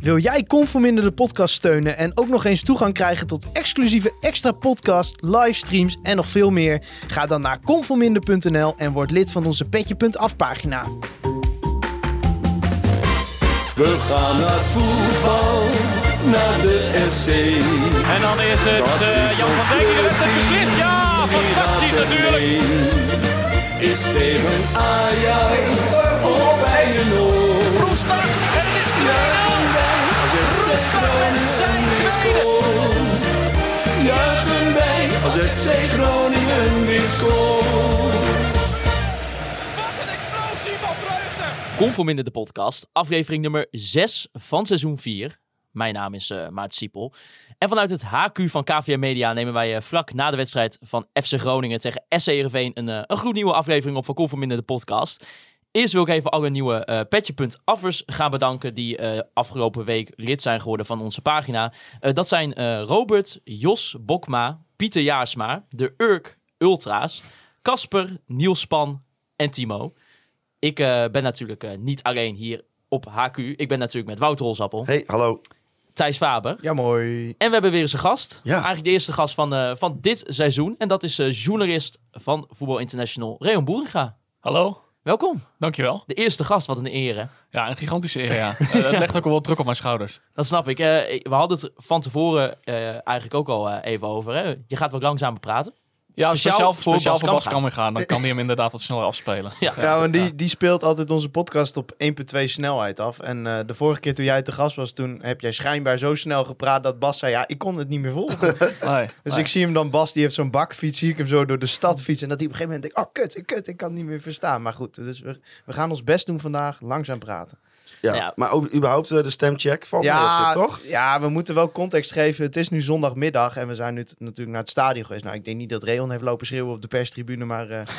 Wil jij Conforminder de podcast steunen en ook nog eens toegang krijgen tot exclusieve extra podcast, livestreams en nog veel meer? Ga dan naar conforminder.nl en word lid van onze petje.af pagina. We gaan naar voetbal, naar de FC. En dan is het Dat eh, is Jan van Dijk die heeft beslist. Ja, fantastisch natuurlijk. Is tegen Ajax of bij een oor? Roestak en het is 2-0. Met zijn tweede. Juichen wij als FC Groningen weer scoort. Wat een explosie van vreugde. Conforminder de podcast, aflevering nummer 6 van seizoen 4. Mijn naam is eh Maarten Siepel. En vanuit het HQ van KVM Media nemen wij eh, vlak na de wedstrijd van FC Groningen tegen SC Heerenveen een, eh, een gloednieuwe aflevering op van Conforminder de podcast. Eerst wil ik even alle nieuwe eh Petje.affers gaan bedanken die eh, afgelopen week lid zijn geworden van onze pagina. Eh, dat zijn eh, Robert, Jos Bokma, Pieter Jaarsma, de Urk Ultra's, Casper, Niels Span en Timo. Ik eh, ben natuurlijk niet alleen hier op HQ. Ik ben natuurlijk met Wouter Rolsappel, Hey, hallo. Thijs Faber. Ja, mooi. En we hebben weer eens een gast. Ja. Eigenlijk de eerste gast van, eh, van dit seizoen. En dat is eh, journalist van Voetbal International, Reon Boeringa. Hallo, Welkom. dankjewel. De eerste gast, wat een eer hè? Ja, een gigantische eer, ja. Eh, het legt ook wel druk op mijn schouders. Dat snap ik. Eh, we hadden het van tevoren eh, eigenlijk ook al even over. Hè? Je gaat wat langzamer praten. Ja, Speciaal voor speciaal Bas voor Bas kan gaan. Dan kan hij hem inderdaad wat sneller afspelen. Ja. Ja, want die, die speelt altijd onze podcast op 1.2 snelheid af. En eh, de vorige keer toen jij te gast was, toen heb jij schijnbaar zo snel gepraat dat Bas zei, ja, ik kon het niet meer volgen. Nee, Dus nee. ik zie hem dan, Bas, die heeft zo'n bakfiets, zie ik hem zo door de stad fietsen. En dat hij op een gegeven moment denkt, oh kut, kut, ik kan het niet meer verstaan. Maar goed, dus we, we gaan ons best doen vandaag, langzaam praten. Ja, Ja. maar ook überhaupt eh, de stemcheck van Ja, toch? ja, we moeten wel context geven. Het is nu zondagmiddag en we zijn nu natuurlijk naar het stadion geweest. Nou, ik denk niet dat Reon heeft lopen schreeuwen op de perstribune, maar eh,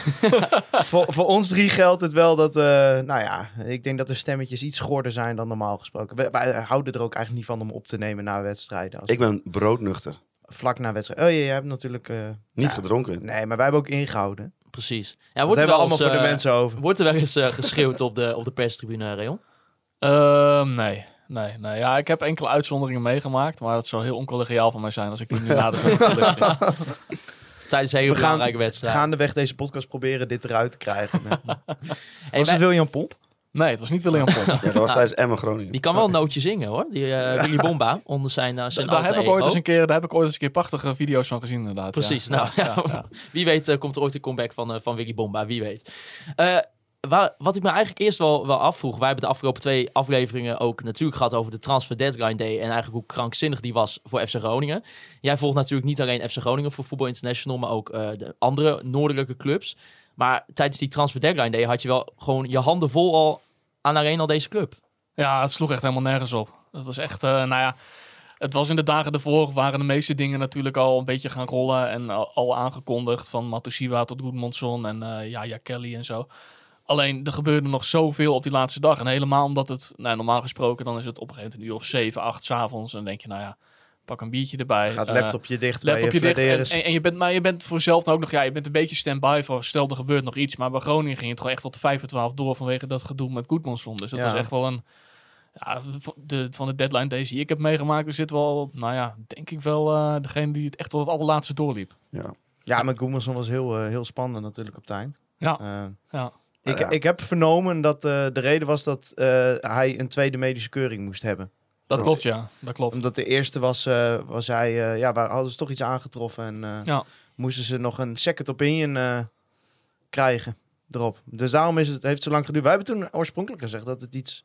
voor, voor ons drie geldt het wel dat, eh, nou ja, ik denk dat de stemmetjes iets schorder zijn dan normaal gesproken. We- wij houden er ook eigenlijk niet van om op te nemen na wedstrijden. Als Ik ben broodnuchter. Vlak na wedstrijd. Oh ja, jij hebt natuurlijk... eh, Niet ja, gedronken. Nee, maar wij hebben ook ingehouden. Precies. Ja, wordt, er hebben we wel allemaal eens, voor de mensen over. wordt er wel eens geschreeuwd op de, op de perstribune, Reon? Ehm, nee, nee, nee. Ja, ik heb enkele uitzonderingen meegemaakt. Maar dat zou heel oncollegiaal van mij zijn als ik die nu nader zou Tijdens een hele We gaan- belangrijke wedstrijd. Gaandeweg deze podcast proberen dit eruit te krijgen. Hey, Was wij- het William Pomp? Nee, het was niet William Pomp. Ja, dat was tijdens Emmen Groningen. Die kan wel een nootje zingen hoor. Die eh, Willy Bomba onder zijn, uh, zijn daar, heb ik ooit eens een keer, daar heb ik ooit eens een keer prachtige video's van gezien, inderdaad. Precies. Ja. Nou, Ja, wie weet eh, komt er ooit een comeback van, van Willy Bomba. Wie weet. Wat ik me eigenlijk eerst wel, wel afvroeg. Wij hebben de afgelopen twee afleveringen ook natuurlijk gehad over de transfer deadline day. En eigenlijk hoe krankzinnig die was voor FC Groningen. Jij volgt natuurlijk niet alleen FC Groningen voor Voetbal International. Maar ook eh, de andere noordelijke clubs. Maar tijdens die transfer deadline day had je wel gewoon je handen vol al aan alleen al deze club. Ja, het sloeg echt helemaal nergens op. Dat was echt, eh, nou ja, het was in de dagen ervoor waren de meeste dingen natuurlijk al een beetje gaan rollen en al, aangekondigd van Matusiwa tot Goedmondson en eh ja, ja, Kelly en zo. Alleen er gebeurde nog zoveel op die laatste dag en helemaal omdat het, nou, normaal gesproken dan is het op een gegeven moment een uur of 7, 8 s'avonds en dan denk je, nou ja, pak een biertje erbij. Gaat Eh, laptopje dicht laptopje je dicht. En, en, en je bent, maar je bent voor jezelf dan ook nog, ja, je bent een beetje stand-by voor stel er gebeurt nog iets. Maar bij Groningen ging het gewoon echt tot 5 voor 12 door vanwege dat gedoe met Goedmondson. Dus dat Ja. was echt wel een, ja, van de, van de deadline deze die ik heb meegemaakt, er zit wel, nou ja, denk ik wel eh, degene die het echt tot het allerlaatste doorliep. Ja. Ja, maar Goemerson was heel, eh, heel spannend natuurlijk op het eind. Ja, ja. Ik, Ja. ik heb vernomen dat eh, de reden was dat eh, hij een tweede medische keuring moest hebben. Dat klopt, ja. Dat klopt. Omdat de eerste was, eh, was hij, eh, ja, waar hadden ze toch iets aangetroffen en eh, Ja. moesten ze nog een second opinion eh, krijgen erop. Dus daarom is het, heeft het zo lang geduurd. Wij hebben toen oorspronkelijk gezegd dat het iets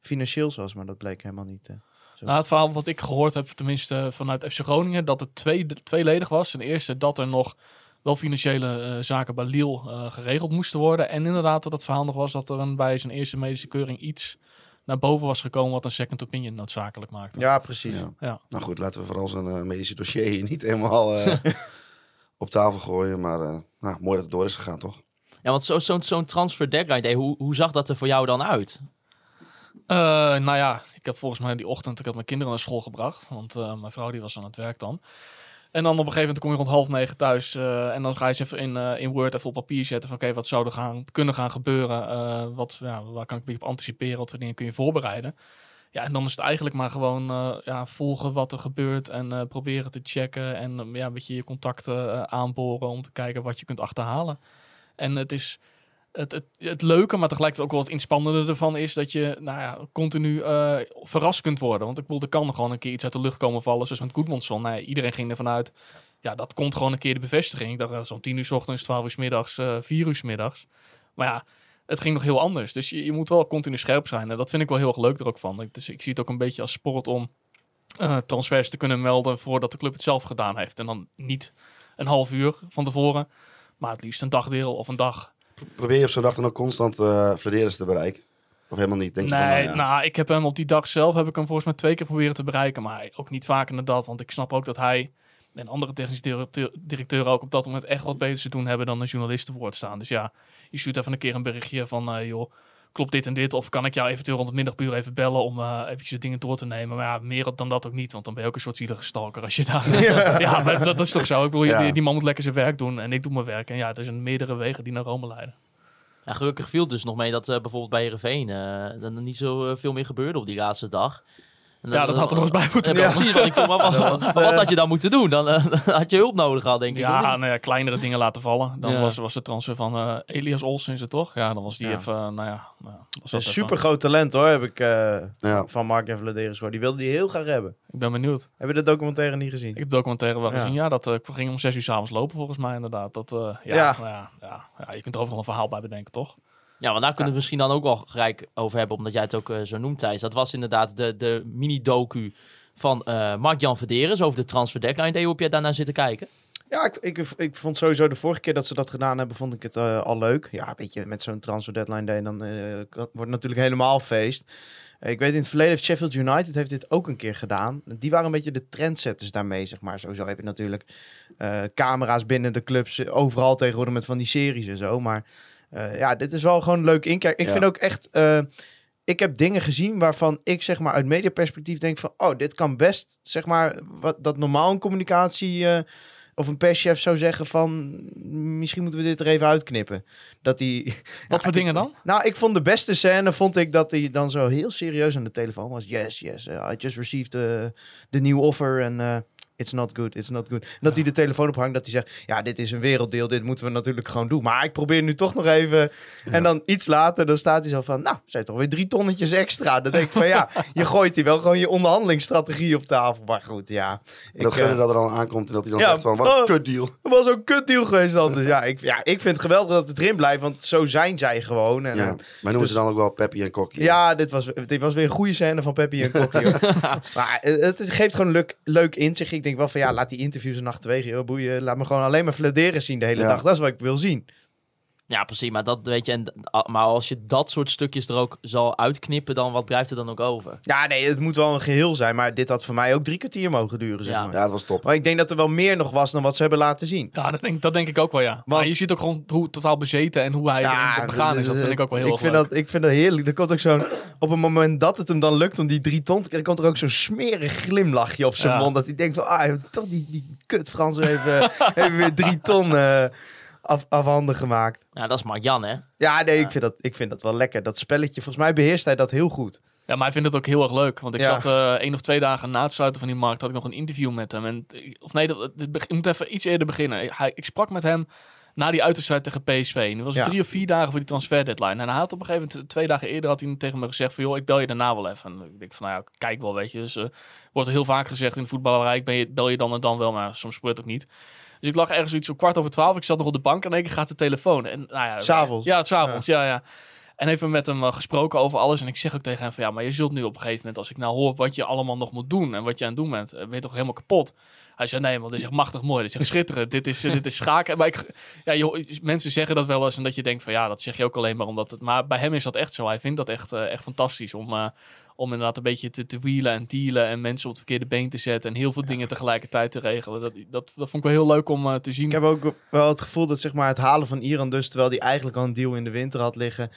financieels was, maar dat bleek helemaal niet. zo. Nou, het verhaal wat ik gehoord heb, tenminste vanuit FC Groningen, dat het twee, tweeledig was. Ten eerste dat er nog wel financiële eh, zaken bij Lille eh, geregeld moesten worden. En inderdaad dat het verhaal nog was dat er een, bij zijn eerste medische keuring iets naar boven was gekomen wat een second opinion noodzakelijk maakte. ja, precies. Ja. Ja. Nou goed, laten we vooral zijn eh, medische dossier hier niet helemaal eh, op tafel gooien. Maar eh, nou, mooi dat het door is gegaan, toch? Ja, want zo- zo'n zo'n transfer deadline day, hoe, hoe zag dat er voor jou dan uit? Eh, nou ja, ik heb volgens mij die ochtend, ik had mijn kinderen naar school gebracht. Want eh, mijn vrouw die was aan het werk dan. En dan op een gegeven moment kom je rond half negen thuis. eh, en dan ga je eens even in, eh, in Word even op papier zetten. Van oké, wat zou er gaan, kunnen gaan gebeuren? eh, wat, ja, waar kan ik een beetje op anticiperen? Wat voor dingen kun je voorbereiden? Ja, en dan is het eigenlijk maar gewoon ja, volgen wat er gebeurt en proberen te checken en ja, een beetje je contacten aanboren om te kijken wat je kunt achterhalen. En het is het, het, het leuke, maar tegelijkertijd ook wel het inspannende ervan is dat je nou ja, continu eh, verrast kunt worden. Want ik bedoel, er kan gewoon een keer iets uit de lucht komen vallen, zoals met Goedmondson. Nou, iedereen ging ervan uit, ja, dat komt gewoon een keer de bevestiging. Ik dacht, dat is om tien uur s ochtends, twaalf uur s middags, eh, vier uur s middags. Maar ja, het ging nog heel anders. Dus je, je moet wel continu scherp zijn. En dat vind ik wel heel erg leuk er ook van. Dus ik zie het ook een beetje als sport om eh, transfers te kunnen melden voordat de club het zelf gedaan heeft. En dan niet een half uur van tevoren, maar het liefst een dagdeel of een dag. Probeer je op zo'n dag dan ook constant Flederis te bereiken? Of helemaal niet? Denk je van, nee, nou ja. nou, ik heb hem op die dag zelf heb ik hem volgens mij twee keer proberen te bereiken, maar ook niet vaker dan dat, want ik snap ook dat hij en andere technische directeur- directeuren ook op dat moment echt wat beter te doen hebben dan een journalist te woord staan. Dus ja, je stuurt even een keer een berichtje van, eh, joh, klopt dit en dit? Of kan ik jou eventueel rond het middagbuur even bellen om eh eventjes de dingen door te nemen? Maar ja, meer dan dat ook niet, want dan ben je ook een soort zielige stalker als je daar... ja, maar dat, dat is toch zo? Ik bedoel, Ja. die, die man moet lekker zijn werk doen en ik doe mijn werk. En ja, er zijn meerdere wegen die naar Rome leiden. Ja, gelukkig viel het dus nog mee dat eh, bijvoorbeeld bij Heerenveen eh dan er niet zo eh, veel meer gebeurde op die laatste dag. Ja, dat had er nog eens bij moeten Ja, precies. Want ik af, wat, had je dan moeten doen? Dan, eh, had je hulp nodig gehad, denk ik. Ja, nou ja, kleinere dingen laten vallen. Dan Ja. was, was de transfer van eh, Elias Olsen, is het toch? Ja, dan was die Ja. even, eh, nou ja. Nou, was even- super groot talent hoor, heb ik eh, Ja. van Mark en Vladeris gehoord. Die wilde die heel graag hebben. Ik ben benieuwd. Heb je de documentaire niet gezien? Ik heb de documentaire wel Ja. gezien. Ja, dat ging om zes uur s'avonds lopen volgens mij inderdaad. Dat, eh, ja, Ja. nou Ja. Ja, ja, je kunt er overal een verhaal bij bedenken, toch? Ja, want daar kunnen we misschien dan ook wel gelijk over hebben, omdat jij het ook eh, zo noemt, Thijs. Dat was inderdaad de, de mini-docu van eh Mark-Jan Verderes over de transfer deadline day. Hoe heb jij daarnaar zitten kijken? Ja, ik, ik, ik vond sowieso de vorige keer dat ze dat gedaan hebben, vond ik het eh, al leuk. Ja, weet je, met zo'n transfer deadline day, dan wordt het natuurlijk helemaal feest. Ik weet, in het verleden heeft Sheffield United heeft dit ook een keer gedaan. Die waren een beetje de trendsetters daarmee, zeg maar. Sowieso heb je natuurlijk camera's binnen de clubs, overal tegenwoordig met van die series en zo. Maar eh, ja, dit is wel gewoon leuk inkijk. Ik Ja. vind ook echt... eh, ik heb dingen gezien waarvan ik zeg maar uit mediaperspectief denk van... Oh, dit kan best, zeg maar, wat, dat normaal een communicatie... eh, of een perschef zou zeggen van... Misschien moeten we dit er even uitknippen. Dat die... Wat voor dingen dan? Nou, ik vond de beste scène, vond ik dat hij dan zo heel serieus aan de telefoon was. Yes, yes, uh, I just received the, the new offer and uh, it's not good, it's not good. En dat hij de telefoon ophangt, dat hij zegt, ja, dit is een werelddeel, dit moeten we natuurlijk gewoon doen. Maar ik probeer nu toch nog even. En dan iets later, dan staat hij zo van, nou, zijn toch weer drie tonnetjes extra. Dan denk ik van, ja, je gooit hier wel gewoon je onderhandelingsstrategie op tafel. Maar goed, ja. En dat ik, Gunner eh, dat er al aankomt en dat hij dan Ja, zegt van, wat een oh. kutdeal. het was ook kut deal geweest anders. Ja ik, ja, ik vind het geweldig dat het erin blijft, want zo zijn zij gewoon. En, Ja. en- Maar noemen dus- ze dan ook wel Peppy en Kokkie. Ja, dit was, dit was weer een goede scène van Peppy en Kokkie. maar het, het geeft gewoon leuk, leuk inzicht. Ik denk wel van ja, laat die interviews een nacht. Joh, boeien, laat me gewoon alleen maar fladeren zien de hele Ja. dag. Dat is wat ik wil zien. Ja, precies. Maar, dat, weet je, en, maar als je dat soort stukjes er ook zal uitknippen, dan wat blijft er dan ook over? Ja, nee, het moet wel een geheel zijn. Maar dit had voor mij ook drie kwartier mogen duren, zeg Ja. maar. Ja, dat was top. Maar ik denk dat er wel meer nog was dan wat ze hebben laten zien. Ja, dat denk, dat denk ik ook wel, ja. Maar je ziet ook gewoon hoe totaal bezeten en hoe hij erin begaan is. Dat vind ik ook wel heel ik erg vind leuk. dat, ik vind dat heerlijk. Er komt ook zo'n... Op het moment dat het hem dan lukt om die drie ton te krijgen... komt er ook zo'n smerig glimlachje op zijn Ja. mond. Dat hij denkt van... Ah, toch die, die kut Frans even, even weer drie ton eh, af, afhanden gemaakt. Ja, dat is Mark-Jan, hè? Ja, nee, Ja. Ik, vind dat, ik vind dat wel lekker. Dat spelletje, volgens mij beheerst hij dat heel goed. Ja, maar hij vindt het ook heel erg leuk. Want ik Ja. zat eh één of twee dagen na het sluiten van die markt, had ik nog een interview met hem. En, of nee, dat, het ik moet even iets eerder beginnen. Hij, ik sprak met hem na die uitwedstrijd tegen PSV. En dat was Ja. drie of vier dagen voor die transfer deadline. En hij had op een gegeven moment, twee dagen eerder, had hij tegen me gezegd van, joh, ik bel je daarna wel even. En ik denk van, nou ja, kijk wel, weet je. Dus eh, wordt er heel vaak gezegd in de voetballerij, ik ben je, bel je dan en dan wel, maar soms gebeurt het ook niet. Dus ik lag ergens zoiets om kwart over twaalf. Ik zat nog op de bank en in één keer gaat de telefoon. En, nou ja, S'avonds? Ja, het is avonds, ja, ja. En even met hem eh, gesproken over alles. En ik zeg ook tegen hem van ja, maar je zult nu op een gegeven moment, als ik nou hoor wat je allemaal nog moet doen en wat je aan het doen bent, eh, ben je toch helemaal kapot. Hij zei nee, want dit is echt machtig mooi. Dit is echt schitterend. dit is, dit is schaken. Maar ik, ja, joh, mensen zeggen dat wel eens en dat je denkt van ja, dat zeg je ook alleen maar omdat het. Maar bij hem is dat echt zo. Hij vindt dat echt, eh, echt fantastisch om, eh, om inderdaad een beetje te, te wielen en dealen en mensen op het verkeerde been te zetten en heel veel dingen tegelijkertijd te regelen. Dat, dat, dat vond ik wel heel leuk om eh, te zien. Ik heb ook wel het gevoel dat zeg maar, het halen van Iran dus... terwijl hij eigenlijk al een deal in de winter had liggen...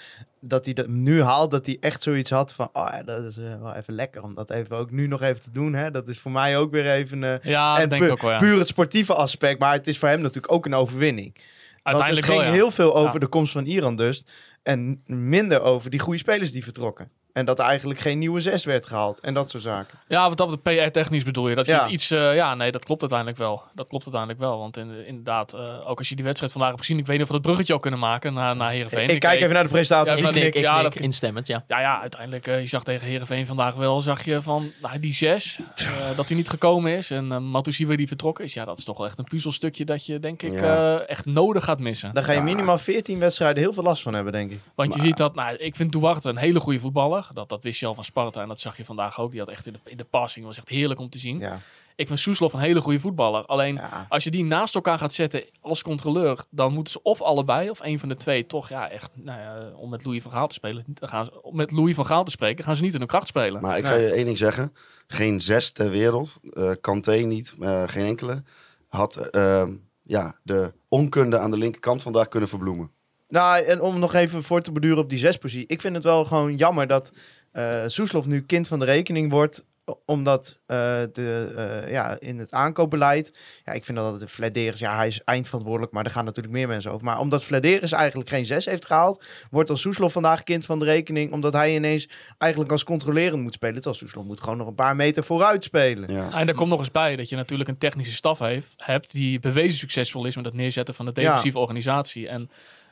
dat hij dat nu haalt, dat hij echt zoiets had van... oh ja, dat is eh, wel even lekker om dat even ook nu nog even te doen. Hè? Dat is voor mij ook weer even... eh, ja, en dat denk pu- ik ook wel. Ja. puur het sportieve aspect, maar het is voor hem natuurlijk ook een overwinning. Want het Uiteindelijk ging wel, ja. heel veel over de komst van Iran dus... en minder over die goede spelers die vertrokken. En dat er eigenlijk geen nieuwe zes werd gehaald. En dat soort zaken. Ja, wat dat de PR-technisch bedoel je. Dat je Ja. het iets... eh, ja, nee, dat klopt uiteindelijk wel. Dat klopt uiteindelijk wel. Want in, inderdaad, eh, ook als je die wedstrijd vandaag hebt gezien... Ik weet niet of we dat bruggetje ook kunnen maken naar, naar Heerenveen. ik kijk even naar de presentator. Ja, ik ik- Ik, ja, knik dat- instemmend, ja. Ja, ja, uiteindelijk, eh, je zag tegen Heerenveen vandaag wel, zag je van nou, die zes, eh, dat hij niet gekomen is. En uh, Matusiwa die vertrokken is. Ja, dat is toch wel echt een puzzelstukje dat je, denk ik, Ja. eh, echt nodig gaat missen. Daar ga je minimaal 14 wedstrijden heel veel last van hebben, denk ik. Want je ziet dat, nou, ik vind Duarte een hele goede voetballer. Dat, dat wist je al van Sparta en dat zag je vandaag ook. Die had echt in de, in de passing, was echt heerlijk om te zien. Ja. Ik vind Soeslof een hele goede voetballer. Alleen, Ja. als je die naast elkaar gaat zetten als controleur, dan moeten ze of allebei of een van de twee toch ja, echt, nou ja, om met Louis van Gaal te spelen, dan gaan ze, om met Louis van Gaal te spreken, gaan ze niet in hun kracht spelen. Maar ik ga Nee. je één ding zeggen. Geen zes ter wereld. eh Kanté niet. eh, geen enkele. Had eh, ja, de onkunde aan de linkerkant vandaag kunnen verbloemen. Nou, en om nog even voor te beduren op die zespositie. Ik vind het wel gewoon jammer dat eh Soeslof nu kind van de rekening wordt. Omdat eh, de, eh, ja, in het aankoopbeleid. Ja, ik vind dat de Flederis. Ja, hij is eindverantwoordelijk. Maar er gaan natuurlijk meer mensen over. Maar omdat Flederis eigenlijk geen zes heeft gehaald. Wordt dan Soeslof vandaag kind van de rekening. Omdat hij ineens eigenlijk als controlerend moet spelen. Terwijl Soeslof moet gewoon nog een paar meter vooruit spelen. Ja. En daar komt nog eens bij dat je natuurlijk een technische staf heeft, hebt die bewezen succesvol is met het neerzetten van de defensieve organisatie. En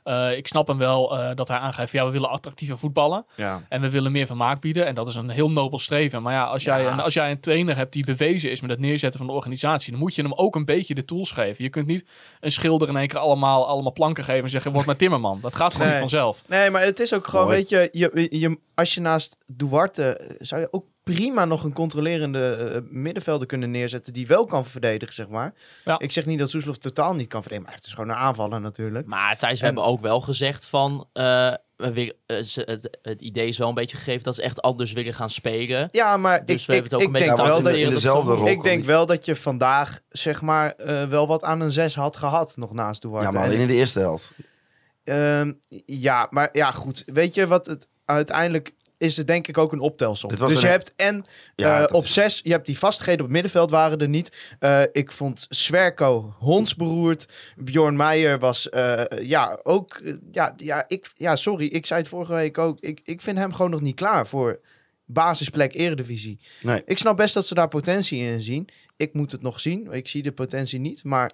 eh, ik snap hem wel eh, dat hij aangeeft, ja, we willen attractieve voetballen Ja. en we willen meer vermaak bieden. En dat is een heel nobel streven. Maar ja, als jij, Ja. Een, als jij een trainer hebt die bewezen is met het neerzetten van de organisatie, dan moet je hem ook een beetje de tools geven. Je kunt niet een schilder in één keer allemaal, allemaal planken geven en zeggen, word maar timmerman. Dat gaat gewoon Nee. niet vanzelf. Nee, maar het is ook gewoon, Mooi. weet je, je, je, als je naast Duarte, eh, zou je ook prima nog een controlerende eh, middenvelder kunnen neerzetten die wel kan verdedigen, zeg maar. Ja. Ik zeg niet dat Soeslof totaal niet kan verdedigen, maar het is gewoon een aanvaller natuurlijk. Maar Thijs, we En- hebben ook wel gezegd van... eh, we ze- het, het idee is wel een beetje gegeven dat ze echt anders willen gaan spelen. Ja, maar Dus ik, we hebben het ook ik, een ik beetje denk wel dat in, je, in dezelfde rol. ik denk wel dat je vandaag, zeg maar, eh, wel wat aan een zes had gehad, nog naast Duarte. Ja, maar En alleen in de eerste helft. Ehm, ja, maar ja, goed. Weet je wat het uiteindelijk is? Het denk ik ook een optelsom. Dus je hebt en Ja, eh, op is- zes, je hebt die vastgeheden op het middenveld waren er niet. Eh, ik vond Swerko hondsberoerd. Bjorn Meijer was eh, ja ook ja, ja, ik, ja, sorry, ik zei het vorige week ook. Ik, ik vind hem gewoon nog niet klaar voor basisplek Eredivisie. Nee. Ik snap best dat ze daar potentie in zien. Ik moet het nog zien. Ik zie de potentie niet, maar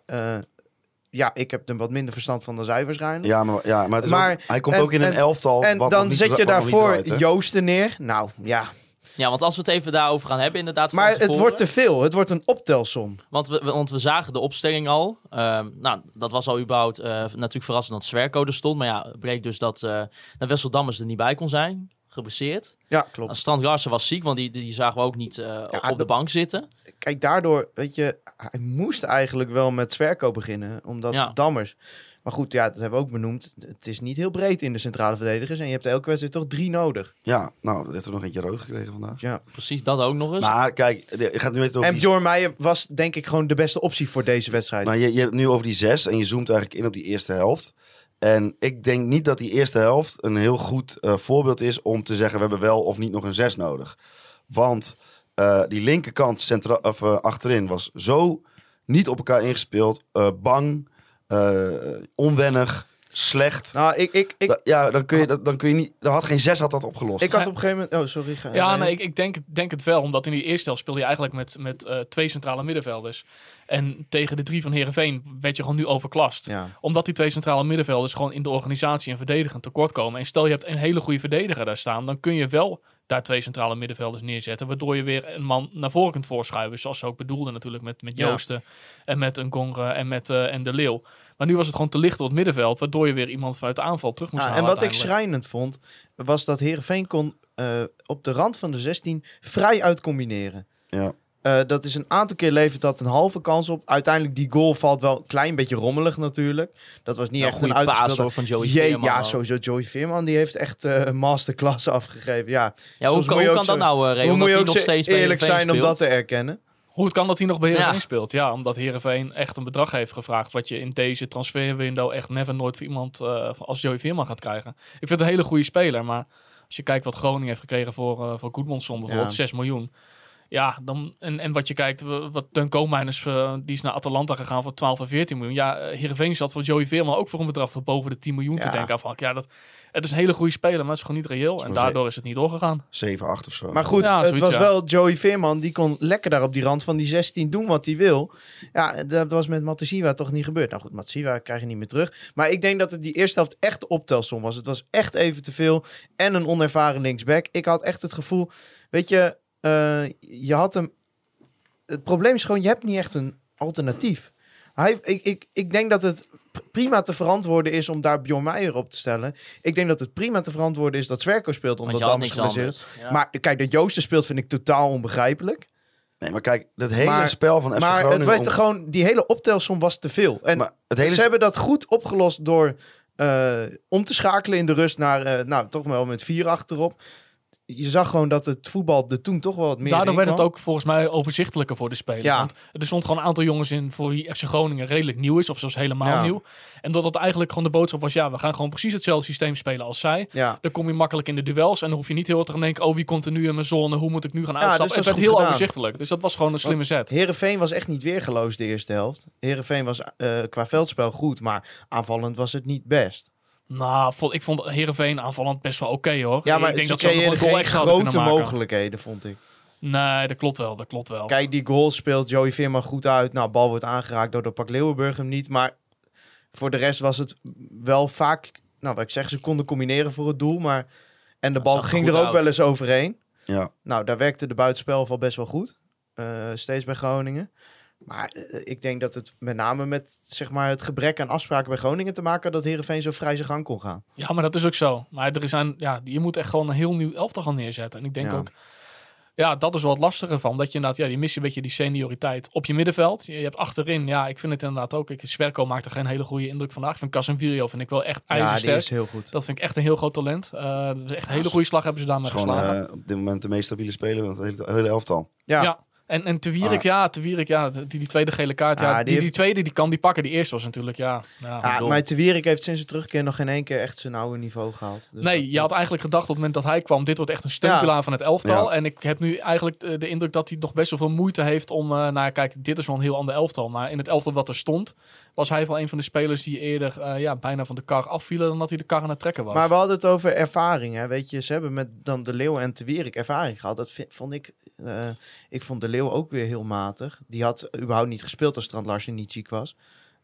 ja, ik heb er wat minder verstand van dan zij waarschijnlijk. Ja, maar, ja, maar, het is Maar- ook- hij komt en- ook in een en- elftal. En wat dan nog niet- zet je daarvoor? Joosten neer. Nou ja, Ja, want als we het even daarover gaan hebben, inderdaad. maar het tevoren- wordt te veel. Het wordt een optelsom. Want we, want we zagen de opstelling al. Ehm, nou, dat was al überhaupt eh, natuurlijk verrassend dat Zwerko er stond. Maar ja, het bleek dus dat uh, Wessel Dammers er niet bij kon zijn. Geblesseerd. Ja, klopt. Strand Larsen was ziek, want die, die zagen we ook niet eh, op de dat- bank zitten. Kijk, daardoor, weet je, hij moest eigenlijk wel met Zwerko beginnen. Omdat Ja. Dammers... Maar goed, ja, dat hebben we ook benoemd. Het is niet heel breed in de centrale verdedigers. En je hebt elke wedstrijd toch drie nodig. Ja, nou, er heeft er nog eentje rood gekregen vandaag. Ja. Precies, dat ook nog eens. Maar kijk, je gaat nu even over En die, Bjorn Meijer was denk ik gewoon de beste optie voor deze wedstrijd. maar je, je hebt nu over die zes en je zoomt eigenlijk in op die eerste helft. En ik denk niet dat die eerste helft een heel goed eh, voorbeeld is om te zeggen we hebben wel of niet nog een zes nodig. Want eh, die linkerkant centra- of, eh, achterin was zo niet op elkaar ingespeeld, eh, bang, eh, onwennig, slecht. Nou, ik, ik, ik, Da- ja, dan kun je, dat- dan kun je niet. Dan had geen zes had dat opgelost. ik had op een gegeven moment... Oh, sorry. ga- Ja, nee, ik, ik denk, denk het wel. Omdat in die eerste helft speelde je eigenlijk met, met eh, twee centrale middenvelders. En tegen de drie van Herenveen werd je gewoon nu overklast. Ja. Omdat die twee centrale middenvelders gewoon in de organisatie en verdedigend tekort komen. En stel je hebt een hele goede verdediger daar staan, dan kun je wel daar twee centrale middenvelders neerzetten. Waardoor je weer een man naar voren kunt voorschuiven. Zoals ze ook bedoelden natuurlijk met, met Ja. Joosten en met een Gongre en met eh, en de Leeuw. Maar nu was het gewoon te licht op het middenveld. Waardoor je weer iemand vanuit de aanval terug moest Ja, en halen wat ik schrijnend vond, was dat Herenveen kon eh, op de rand van de 16 vrij uitcombineren. Ja. Eh, dat is een aantal keer levert dat een halve kans op. Uiteindelijk die goal valt wel een klein beetje rommelig natuurlijk. Dat was niet Ja, echt een uitgespeelde... van Joey Jee, Veerman ja, sowieso. Joey Veerman die heeft echt eh masterklasse afgegeven. Ja, Ja, hoe, soms kan- moet je hoe ook kan dat nou, uh, Ray? hoe moet je hij ook nog steeds eerlijk zijn om dat te erkennen? Hoe het kan dat hij nog bij Heerenveen Ja. speelt? Ja, omdat Heerenveen echt een bedrag heeft gevraagd... wat je in deze transferwindow echt never nooit voor iemand eh, als Joey Veerman gaat krijgen. Ik vind het een hele goede speler, maar als je kijkt wat Groningen heeft gekregen voor, eh voor Goedmondson bijvoorbeeld, Ja. 6 miljoen. Ja, dan, en, en wat je kijkt, wat Teun Koopmeiners, eh, die is naar Atalanta gegaan voor 12 en 14 miljoen. Ja, eh, Heerenveen zat voor Joey Veerman ook voor een bedrag van boven de 10 miljoen te denken. Afhankelijk. Ja, dat, het is een hele goede speler, maar het is gewoon niet reëel. En daardoor is het niet doorgegaan. 7, 8 of zo. Maar goed, Ja, het zoiets, was ja. wel Joey Veerman. Die kon lekker daar op die rand van die 16 doen wat hij wil. Ja, dat was met Matasiwa toch niet gebeurd. Nou goed, Matasiwa krijg je niet meer terug. Maar ik denk dat het die eerste helft echt de optelsom was. Het was echt even te veel. En een onervaren linksback. Ik had echt het gevoel... Weet je, eh, je had hem... Het probleem is gewoon, je hebt niet echt een alternatief. Hij, ik, ik, ik denk dat het prima te verantwoorden is om daar Bjorn Meijer op te stellen. Ik denk dat het prima te verantwoorden is dat Zwerko speelt, omdat Dammers geblesseerd is. anders. Ja. Maar kijk, dat Joosten speelt vind ik totaal onbegrijpelijk. Nee, maar kijk, dat hele Maar- spel van FC maar het Groningen... werd om- er gewoon, die hele optelsom was te veel. En maar het hele ze hebben dat goed opgelost door eh, om te schakelen in de rust naar, eh, nou toch wel met vier achterop. Je zag gewoon dat het voetbal er toen toch wel wat meer Daardoor werd het ook volgens mij overzichtelijker voor de spelers. Ja. Want er stond gewoon een aantal jongens in voor wie FC Groningen redelijk nieuw is. Of zelfs helemaal Ja. nieuw. En dat het eigenlijk gewoon de boodschap was, ja, we gaan gewoon precies hetzelfde systeem spelen als zij. Ja. Dan kom je makkelijk in de duels en dan hoef je niet heel erg te gaan denken, oh, wie komt er nu in mijn zone? Hoe moet ik nu gaan Ja, uitstappen? dus het dat werd heel gedaan. overzichtelijk. Dus dat was gewoon een slimme zet. Herenveen was echt niet weergeloos de eerste helft. Herenveen was eh, qua veldspel goed, maar aanvallend was het niet best. Nou, ik vond Heerenveen aanvallend best wel oké hoor. Ja, maar ik denk ze dat ze nog een goal extra grote mogelijkheden, vond ik. Nee, dat klopt wel, dat klopt wel. Kijk, die goal speelt Joey Veerman goed uit. Nou, bal wordt aangeraakt door de Pak Leeuwenburg hem niet. Maar voor de rest was het wel vaak... Nou, wat ik zeg, ze konden combineren voor het doel. Maar... En de bal ging er ook uit. wel eens overheen. Ja. Nou, daar werkte de buitenspel wel best wel goed. Eh, steeds bij Groningen. Maar eh, ik denk dat het met name met zeg maar, het gebrek aan afspraken bij Groningen te maken... had dat Heerenveen zo vrij zijn gang kon gaan. Ja, maar dat is ook zo. Maar er zijn, ja, je moet echt gewoon een heel nieuw elftal gaan neerzetten. En ik denk Ja. ook, ja, dat is wel het lastige van. Dat je inderdaad, ja, die mis je een beetje die senioriteit op je middenveld. Je, je hebt achterin, ja, ik vind het inderdaad ook. Ik, Swerko maakte geen hele goede indruk vandaag. Ik vind Casemiro vind ik wel echt Ja, die ijzersterk. is heel goed. Dat vind ik echt een heel groot talent. Eh, is echt een hele goede slag hebben ze daarmee is gewoon geslagen. eh, op dit moment de meest stabiele speler van het hele, hele elftal. Ja, ja. En, en Te Wierik, Ah. ja, Te Wierik, ja, die, die tweede gele kaart. Ja, Ah, die, die die, heeft- tweede, die kan die pakken. Die eerste was natuurlijk, ja. ja, bedoel. maar Te Wierik heeft sinds zijn terugkeer nog geen één keer echt zijn oude niveau gehaald. Dus nee, dat- je had eigenlijk gedacht op het moment dat hij kwam, dit wordt echt een steunpilaar van het elftal. Ja. En ik heb nu eigenlijk de, de indruk dat hij nog best wel veel moeite heeft om, eh nou kijk, dit is wel een heel ander elftal. Maar in het elftal wat er stond, was hij wel een van de spelers die eerder eh, ja, bijna van de kar afvielen dan dat hij de kar aan het trekken was. Maar we hadden het over ervaring. Hè? Weet je, ze hebben met dan de Leeuw en Te Wierik ervaring gehad. Dat vi- vond ik. Eh, ik vond de Leeuw ook weer heel matig. Die had überhaupt niet gespeeld als Strand Larsen niet ziek was.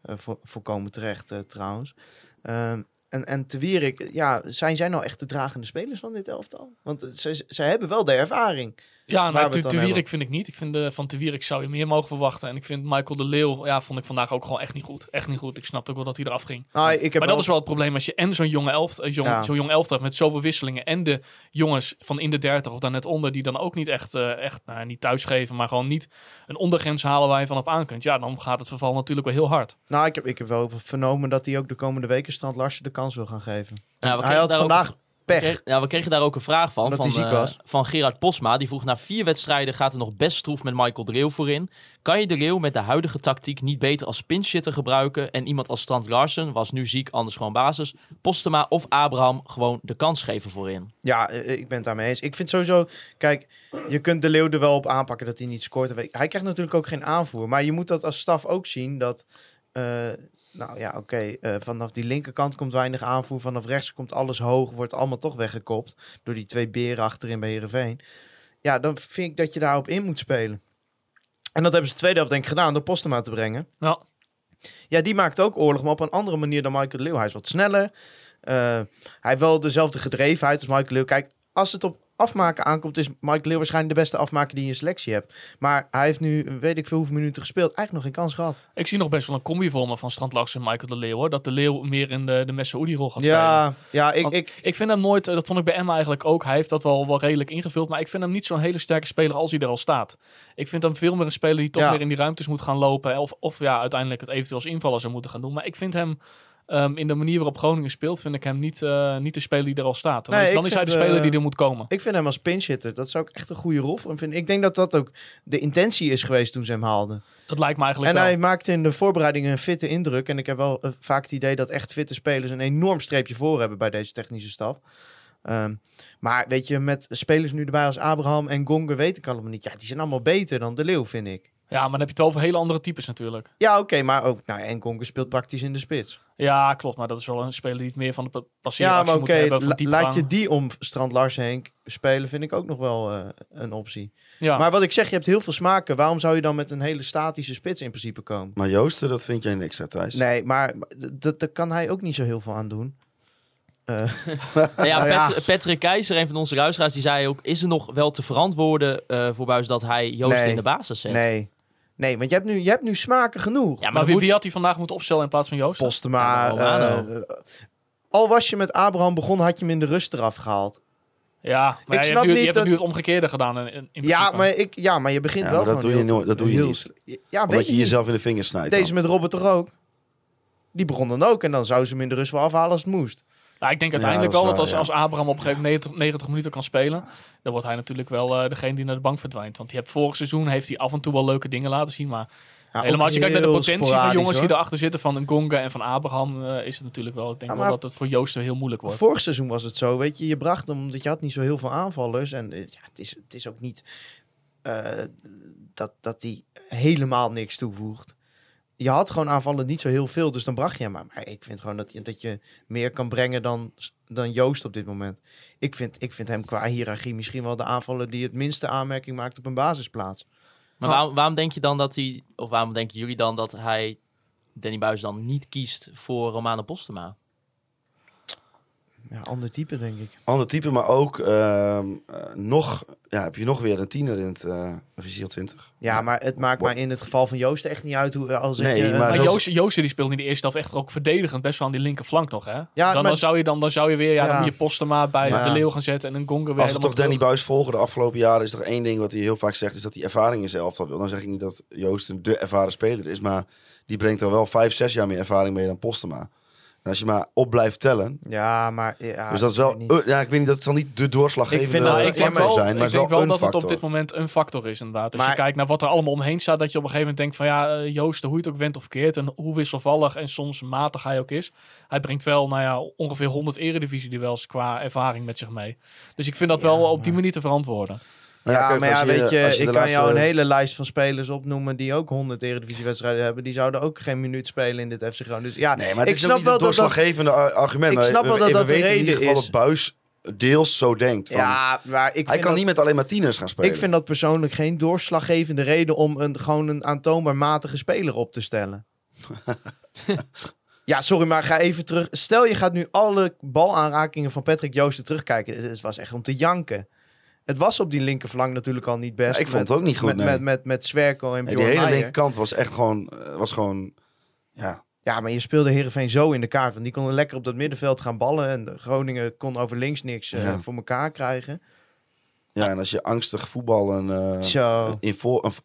Eh voor, volkomen terecht eh, trouwens. Ehm, en, en Te Wierik, ja, zijn zij nou echt de dragende spelers van dit elftal? Want zij, zij hebben wel de ervaring. Ja, we te, te Wierik vind ik niet. Ik vind de, van Te Wierik zou je meer mogen verwachten. En ik vind Michael de Leeuw, ja, vond ik vandaag ook gewoon echt niet goed. Echt niet goed. Ik snapte ook wel dat hij eraf ging. Nou, ik heb maar wel- dat is wel het probleem als je en zo'n jonge elft, eh, jong, Ja. zo'n jong elftal hebt met zoveel wisselingen en de jongens van in de 30 of daar net onder die dan ook niet echt, eh, echt nou, niet thuisgeven, maar gewoon niet een ondergrens halen waar je van op aan kunt. Ja, dan gaat het verval natuurlijk wel heel hard. Nou, ik heb, ik heb wel vernomen dat hij ook de komende weken Strand Larsen de kans wil gaan geven. Ja, we hij had ook- vandaag pech. ja, we kregen daar ook een vraag van. Omdat van, eh, was. van Gerard Posma. Die vroeg na vier wedstrijden gaat er nog best stroef met Michael de Leeuw voorin. Kan je de Leeuw met de huidige tactiek niet beter als pinchhitter gebruiken? En iemand als Strand Larsen, was nu ziek, anders gewoon basis. Postema of Abraham gewoon de kans geven voorin. Ja, eh, ik ben het daarmee eens. Ik vind sowieso, kijk, je kunt de Leeuw er wel op aanpakken dat hij niet scoort. Hij krijgt natuurlijk ook geen aanvoer. Maar je moet dat als staf ook zien dat, eh, nou ja, oké, eh, vanaf die linkerkant komt weinig aanvoer. Vanaf rechts komt alles hoog, wordt allemaal toch weggekopt door die twee beren achterin bij Heerenveen. Ja, dan vind ik dat je daarop in moet spelen. En dat hebben ze de tweede helft denk ik gedaan door Postema te brengen. Ja. Ja, die maakt ook oorlog, maar op een andere manier dan Michael Leeuw. Hij is wat sneller. Eh, hij heeft wel dezelfde gedrevenheid als Michael Leeuw. Kijk, als het op afmaken aankomt, is Michael de Leeuw waarschijnlijk de beste afmaker die je in selectie hebt. Maar hij heeft nu, weet ik veel hoeveel minuten gespeeld, eigenlijk nog geen kans gehad. Ik zie nog best wel een combi voor me van Strand Larsen en Michael de Leeuw. Hoor. Dat de Leeuw meer in de, de Messaoudi-rol gaat spelen. Ja, ja ik, Want ik, Ik vind hem nooit, eh, dat vond ik bij Emma eigenlijk ook. Hij heeft dat wel, wel redelijk ingevuld. Maar ik vind hem niet zo'n hele sterke speler als hij er al staat. Ik vind hem veel meer een speler die toch Ja. meer in die ruimtes moet gaan lopen. Of, of ja, uiteindelijk het eventueel als invaller zou moeten gaan doen. Maar ik vind hem ehm, in de manier waarop Groningen speelt, vind ik hem niet, eh, niet de speler die er al staat. Dan, Nee, is, dan ik is hij de speler eh, die er moet komen. ik vind hem als pinchhitter, dat zou ik echt een goede rol voor hem vinden. Ik denk dat dat ook de intentie is geweest toen ze hem haalden. Dat lijkt me eigenlijk En wel. hij maakte in de voorbereidingen een fitte indruk. En ik heb wel eh, vaak het idee dat echt fitte spelers een enorm streepje voor hebben bij deze technische staf. Ehm, maar weet je, met spelers nu erbij als Abraham en Gonga weet ik allemaal niet. Ja, die zijn allemaal beter dan De Leeuw, vind ik. Ja, maar dan heb je het over hele andere types natuurlijk. Ja, oké, maar ook, nou, en Gonga speelt praktisch in de spits. Ja, klopt. Maar dat is wel een speler die het meer van de pa- Ja, maar moet hebben. La- diepgang. laat je die om Strand Larsen heen spelen, vind ik ook nog wel eh, een optie. Ja. Maar wat ik zeg, je hebt heel veel smaken. Waarom zou je dan met een hele statische spits in principe komen? Maar Joosten, dat vind jij niks, hè, Thijs? Nee, maar dat- daar kan hij ook niet zo heel veel aan doen. Eh, Nou ja, Nou ja. Pat- Patrick Keizer, een van onze luisteraars, die zei ook... is er nog wel te verantwoorden eh, voor Buis dat hij Joost Nee. in de basis zet? nee. Nee, want je hebt nu, je hebt nu smaken genoeg. Ja, maar, wie, moet- wie had hij vandaag moeten opstellen in plaats van Joost? Postema. Ja, Romano. eh, al was je met Abraham begonnen, had je hem in de rust eraf gehaald. Ja, maar Ik ja, je snap hebt nu, niet je hebt dat- nu het omgekeerde gedaan. In, in Ja maar, ik, ja, maar je begint Ja, wel maar dat gewoon doe je heel- nooit- dat doe je heel niet. Ja, Omdat weet je jezelf in de vingers snijdt. Deze dan. met Robert toch ook? Die begon dan ook en dan zou ze hem in de rust wel afhalen als het moest. Nou, ik denk uiteindelijk wel dat als, als Abraham op een gegeven moment 90, 90 minuten kan spelen, dan wordt hij natuurlijk wel eh, degene die naar de bank verdwijnt. Want die heeft vorig seizoen heeft hij af en toe wel leuke dingen laten zien, maar Ja, helemaal als je kijkt naar de potentie van jongens die hoor. erachter zitten, van een Gonga en van Abraham, eh, is het natuurlijk wel, ik denk Ja, wel maar- dat het voor Joost heel moeilijk wordt. Vorig seizoen was het zo, weet je, je bracht hem omdat je had niet zo heel veel aanvallers. En eh, ja, het, is, het is ook niet dat, dat hij helemaal niks toevoegt. Je had gewoon aanvallen niet zo heel veel, dus dan bracht je hem maar. Maar ik vind gewoon dat je, dat je meer kan brengen dan, dan Joost op dit moment. Ik vind, ik vind hem qua hiërarchie misschien wel de aanvaller die het minste aanmerking maakt op een basisplaats. Maar waarom, waarom denk je dan dat hij... of waarom denken jullie dan dat hij Danny Buis dan niet kiest voor Romano Postema? Ja, ander type, denk ik. Ander type, maar ook ehm, eh, nog, ja, heb je nog weer een tiener in het uh, Visiel 20. Ja, maar het maakt mij in het geval van Joost echt niet uit hoe als Nee, ik, eh, maar Maar Joost, Joost die speelde in de eerste helft echt ook verdedigend best wel aan die linkerflank nog, hè? dan, maar- dan, zou je dan, dan zou je weer, ja, Ja. dan je Postema bij Maar- de Leeuw gaan zetten en een Gonga weer Als we toch Danny terug. Buis volgen de afgelopen jaren, is er één ding wat hij heel vaak zegt, is dat hij ervaring in zijn elftal wil. Dan zeg ik niet dat Joost een de ervaren speler is, maar die brengt er wel vijf, zes jaar meer ervaring mee dan Postema. En als je maar op blijft tellen, Ja, maar... Ja, dus dat is ik wel, weet niet. eh, ja, ik weet niet, dat zal niet de doorslaggevende Ik vind dat- ik maar wel, zijn, maar ik denk wel dat het factor. op dit moment een factor is, inderdaad. Als Maar- je kijkt naar wat er allemaal omheen staat, dat je op een gegeven moment denkt van ja, eh, Joost, hoe je het ook went of keert en hoe wisselvallig en soms matig hij ook is. Hij brengt wel, nou ja, ongeveer 100 eredivisie-duels qua ervaring met zich mee. Dus ik vind dat wel op die manier te verantwoorden. Nou Ja, kijk, maar ja, weet je, ik kan jou een hele lijst van spelers opnoemen die ook 100 eredivisiewedstrijden hebben. Die zouden ook geen minuut spelen in dit FC Groningen. Dus ja, Nee, maar het ik is snap wel dat doorslaggevende ar- argument. Ik snap we- wel dat we, dat de in reden ieder geval is. Buis deels zo denkt. Van, Ja, maar ik hij kan dat, niet met alleen maar tieners gaan spelen. ik vind dat persoonlijk geen doorslaggevende reden om een, gewoon een aantoonbaar matige speler op te stellen. ja, sorry, maar ga even terug. Stel je gaat nu alle balaanrakingen van Patrick Joosten terugkijken. Het was echt om te janken. Het was op die linkerflank natuurlijk al niet best. Ja, ik vond met- het ook niet goed, Met, nee. met, met, met Zwerko en Bjorn die hele linkerkant was echt gewoon, eh, was gewoon ja, Ja, maar je speelde Heerenveen zo in de kaart. Want die konden lekker op dat middenveld gaan ballen. En Groningen kon over links niks eh, Ja. voor elkaar krijgen. Ja, en als je angstig voetballen eh, in,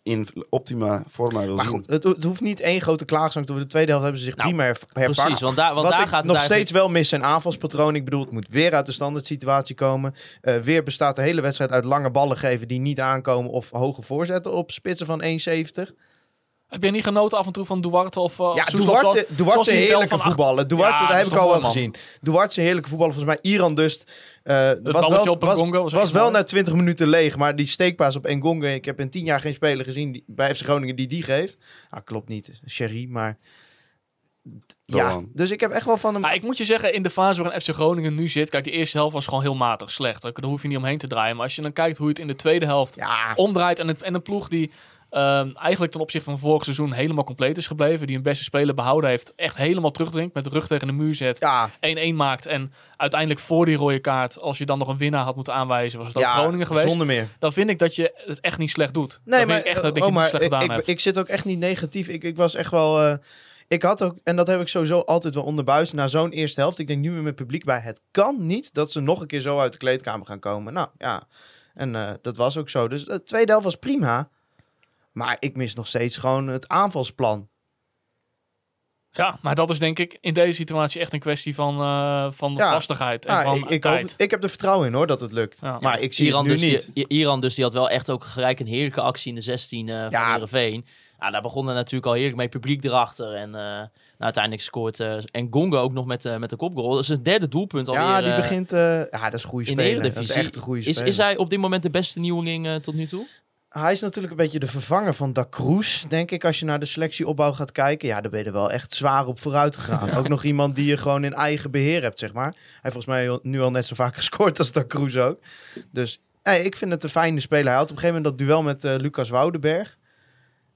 in optima forma wil Maar zien. goed, het, het hoeft niet één grote klaagzang te worden. De tweede helft hebben ze zich Nou, prima her- herpakt. Precies, want daar, want Wat daar ik gaat het nog eigenlijk... steeds wel mis zijn aanvalspatroon. Ik bedoel, het moet weer uit de standaard situatie komen. Eh, weer bestaat de hele wedstrijd uit lange ballen geven die niet aankomen. Of hoge voorzetten op spitsen van 1,70. Heb je niet genoten af en toe van Duarte of uh, Ja? Duarte, Duarte heerlijke voetballer. Duarte, Ja, daar dat heb ik al wel man. gezien. Duarte is een heerlijke voetballer. Volgens mij Iran dus... eh, was wel, op was, was was wel na 20 minuten leeg. Maar die steekpaas op Engonga... Ik heb in 10 jaar geen speler gezien die, bij FC Groningen die die geeft. Ah, klopt niet. Sherry, maar... Ja, dus ik heb echt wel van hem... Maar ik moet je zeggen, in de fase waarin FC Groningen nu zit... Kijk, de eerste helft was gewoon heel matig slecht. Daar hoef je niet omheen te draaien. Maar als je dan kijkt hoe het in de tweede helft Ja, omdraait... en, het, en een ploeg die ehm, eigenlijk ten opzichte van vorig seizoen helemaal compleet is gebleven... die een beste speler behouden heeft, echt helemaal terugdringt... met de rug tegen de muur zet, 1-1 ja, maakt... en uiteindelijk voor die rode kaart, als je dan nog een winnaar had moeten aanwijzen... was het ja Groningen geweest. zonder meer. Dan vind ik dat je het echt niet slecht doet. Nee, dan maar, vind ik echt dat je oh, maar slecht ik, gedaan ik, hebt. ik zit ook echt niet negatief. Ik, ik was echt wel... eh, ik had ook, en dat heb ik sowieso altijd wel onderbuis, na zo'n eerste helft. Ik denk nu weer met publiek bij. Het kan niet dat ze nog een keer zo uit de kleedkamer gaan komen. Nou ja, en eh, dat was ook zo. Dus de tweede helft was prima. Maar ik mis nog steeds gewoon het aanvalsplan. Ja, maar dat is denk ik in deze situatie echt een kwestie van, eh, van Ja. vastigheid en Ja, van ik, ik, tijd. hoop, ik heb er vertrouwen in hoor dat het lukt. Ja. maar ik zie Iran het nu dus, niet. die- Iran dus, die had wel echt ook gelijk een heerlijke actie in de 16 eh van Ja. Heerenveen. Ja, daar begon er natuurlijk al heerlijk mee, publiek erachter. En eh, nou, uiteindelijk scoort eh en Gonga ook nog met, met de kopgoal. Dat is het derde doelpunt alweer. Ja, die begint... eh, ja, dat is een goede de speler. Dat is echt een goede is, speler. is hij op dit moment de beste nieuweling tot nu toe? Hij is natuurlijk een beetje de vervanger van Da Cruz, denk ik. Als je naar de selectieopbouw gaat kijken, ja, daar ben je er wel echt zwaar op vooruit gegaan. Ook nog iemand die je gewoon in eigen beheer hebt, zeg maar. Hij heeft volgens mij nu al net zo vaak gescoord als Da Cruz ook. Dus nee, ik vind het een fijne speler. Hij had op een gegeven moment dat duel met eh, Lucas Woudenberg.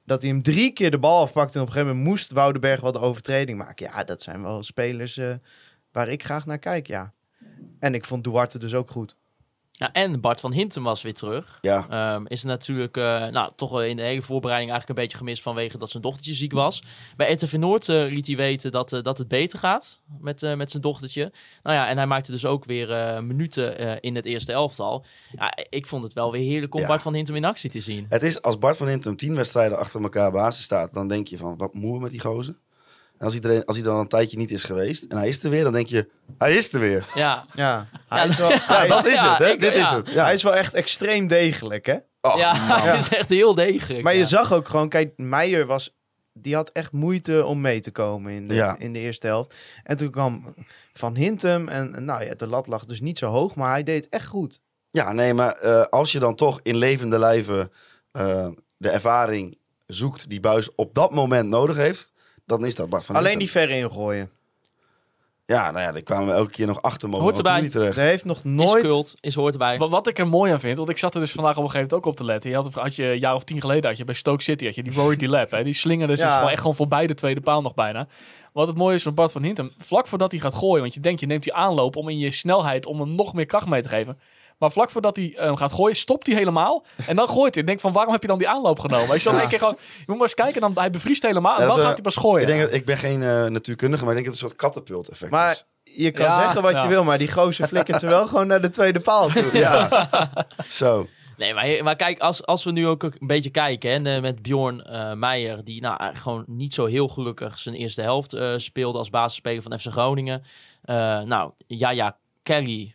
Dat hij hem drie keer de bal afpakte en op een gegeven moment moest Woudenberg wel de overtreding maken. Ja, dat zijn wel spelers eh, waar ik graag naar kijk, ja. En ik vond Duarte dus ook goed. Ja, en Bart van Hintem was weer terug. Ja, Ehm, is natuurlijk eh, nou, toch in de hele voorbereiding eigenlijk een beetje gemist vanwege dat zijn dochtertje ziek was. Bij RTV Noord eh, liet hij weten dat, eh, dat het beter gaat met, met zijn dochtertje. Nou ja, en hij maakte dus ook weer minuten in het eerste elftal. Ja, ik vond het wel weer heerlijk om Ja. Bart van Hintem in actie te zien. het is als Bart van Hintem tien wedstrijden achter elkaar basis staat, dan denk je van, wat moe met die gozer. En als, iedereen, als hij dan een tijdje niet is geweest en hij is er weer, dan denk je, hij is er weer. Ja, Ja, hij is wel... Hij- dat is ja, het, hè? ik- Dit is het. Ja. Hij is wel echt extreem degelijk, hè? Och, ja, man. hij is echt heel degelijk. Maar je zag ook gewoon, kijk, Meijer was, die had echt moeite om mee te komen in de, Ja. in de eerste helft. En toen kwam Van Hintem en en nou ja, de lat lag dus niet zo hoog, maar hij deed echt goed. Ja, nee, maar eh, als je dan toch in levende lijven eh, de ervaring zoekt die Buis op dat moment nodig heeft, dan is dat Bart van Alleen die Hintem. ver ingooien. Ja, nou ja, daar kwamen we elke keer nog achter mogen Hoort erbij. terecht. Er heeft nog Is nooit... kult, is hoort erbij. Wa- Wat ik er mooi aan vind, want ik zat er dus vandaag op een gegeven moment ook op te letten. Je had, had je een jaar of tien geleden had je bij Stoke City had je die Rory Lab. Hè, die slingerde zich Ja. gewoon echt gewoon voorbij de tweede paal nog bijna. Wat het mooie is van Bart van Hintem, vlak voordat hij gaat gooien, want je denkt je neemt die aanloop om in je snelheid om hem nog meer kracht mee te geven. Maar vlak voordat hij eh, gaat gooien, stopt hij helemaal. En dan gooit hij. Ik denk van, waarom heb je dan die aanloop genomen? Hij dan Ja. één keer gewoon, je moet maar eens kijken. Dan, hij bevriest helemaal en Ja, dan is, gaat hij pas gooien. Ik, denk dat, ik ben geen eh, natuurkundige, maar ik denk dat het een soort katapult effect Maar is. je kan Ja, zeggen wat ja. je wil, maar die gozer flikkert ze wel gewoon naar de tweede paal toe. Ja, zo. Nee, maar, maar kijk, als, als we nu ook een beetje kijken hè, eh, met Bjorn eh, Meijer, die nou, gewoon niet zo heel gelukkig zijn eerste helft eh, speelde als basisspeler van FC Groningen. Eh, nou, ja, ja, Kelly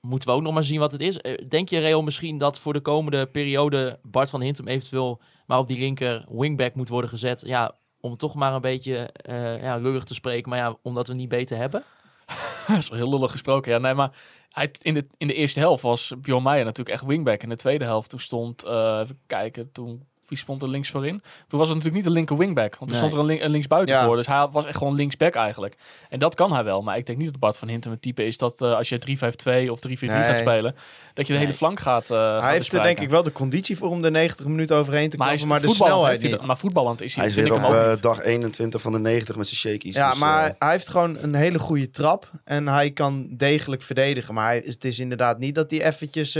moeten we ook nog maar zien wat het is. Eh, denk je, Real, misschien dat voor de komende periode Bart van Hintem eventueel maar op die linker wingback moet worden gezet? Ja, om toch maar een beetje eh ja, lullig te spreken, maar ja, omdat we niet beter hebben. Dat is wel heel lullig gesproken. Ja, nee, maar hij, in, de, in de eerste helft was Bjorn Meijer natuurlijk echt wingback. In de tweede helft toen stond, eh, even kijken, toen, wie stond er links voorin? Toen was het natuurlijk niet de linker wingback. Want er Nee. stond er een, link, een linksbuiten Ja. voor. Dus hij was echt gewoon linksback eigenlijk. En dat kan hij wel. Maar ik denk niet dat Bart van Hintem het type is dat eh, als je 3-5-2 of 3-4-3 gaat spelen, dat je de Nee. hele flank gaat, eh gaat hij heeft er bespreken. denk ik wel de conditie voor om de 90 minuten overheen te maar, komen, is maar de voetballend snelheid niet. Maar voetballend is hij, Hij is vind weer ik op eh, dag 21 van de 90 met zijn shakies. Ja, dus, maar hij heeft gewoon een hele goede trap en hij kan degelijk verdedigen. Maar hij, het is inderdaad niet dat hij eventjes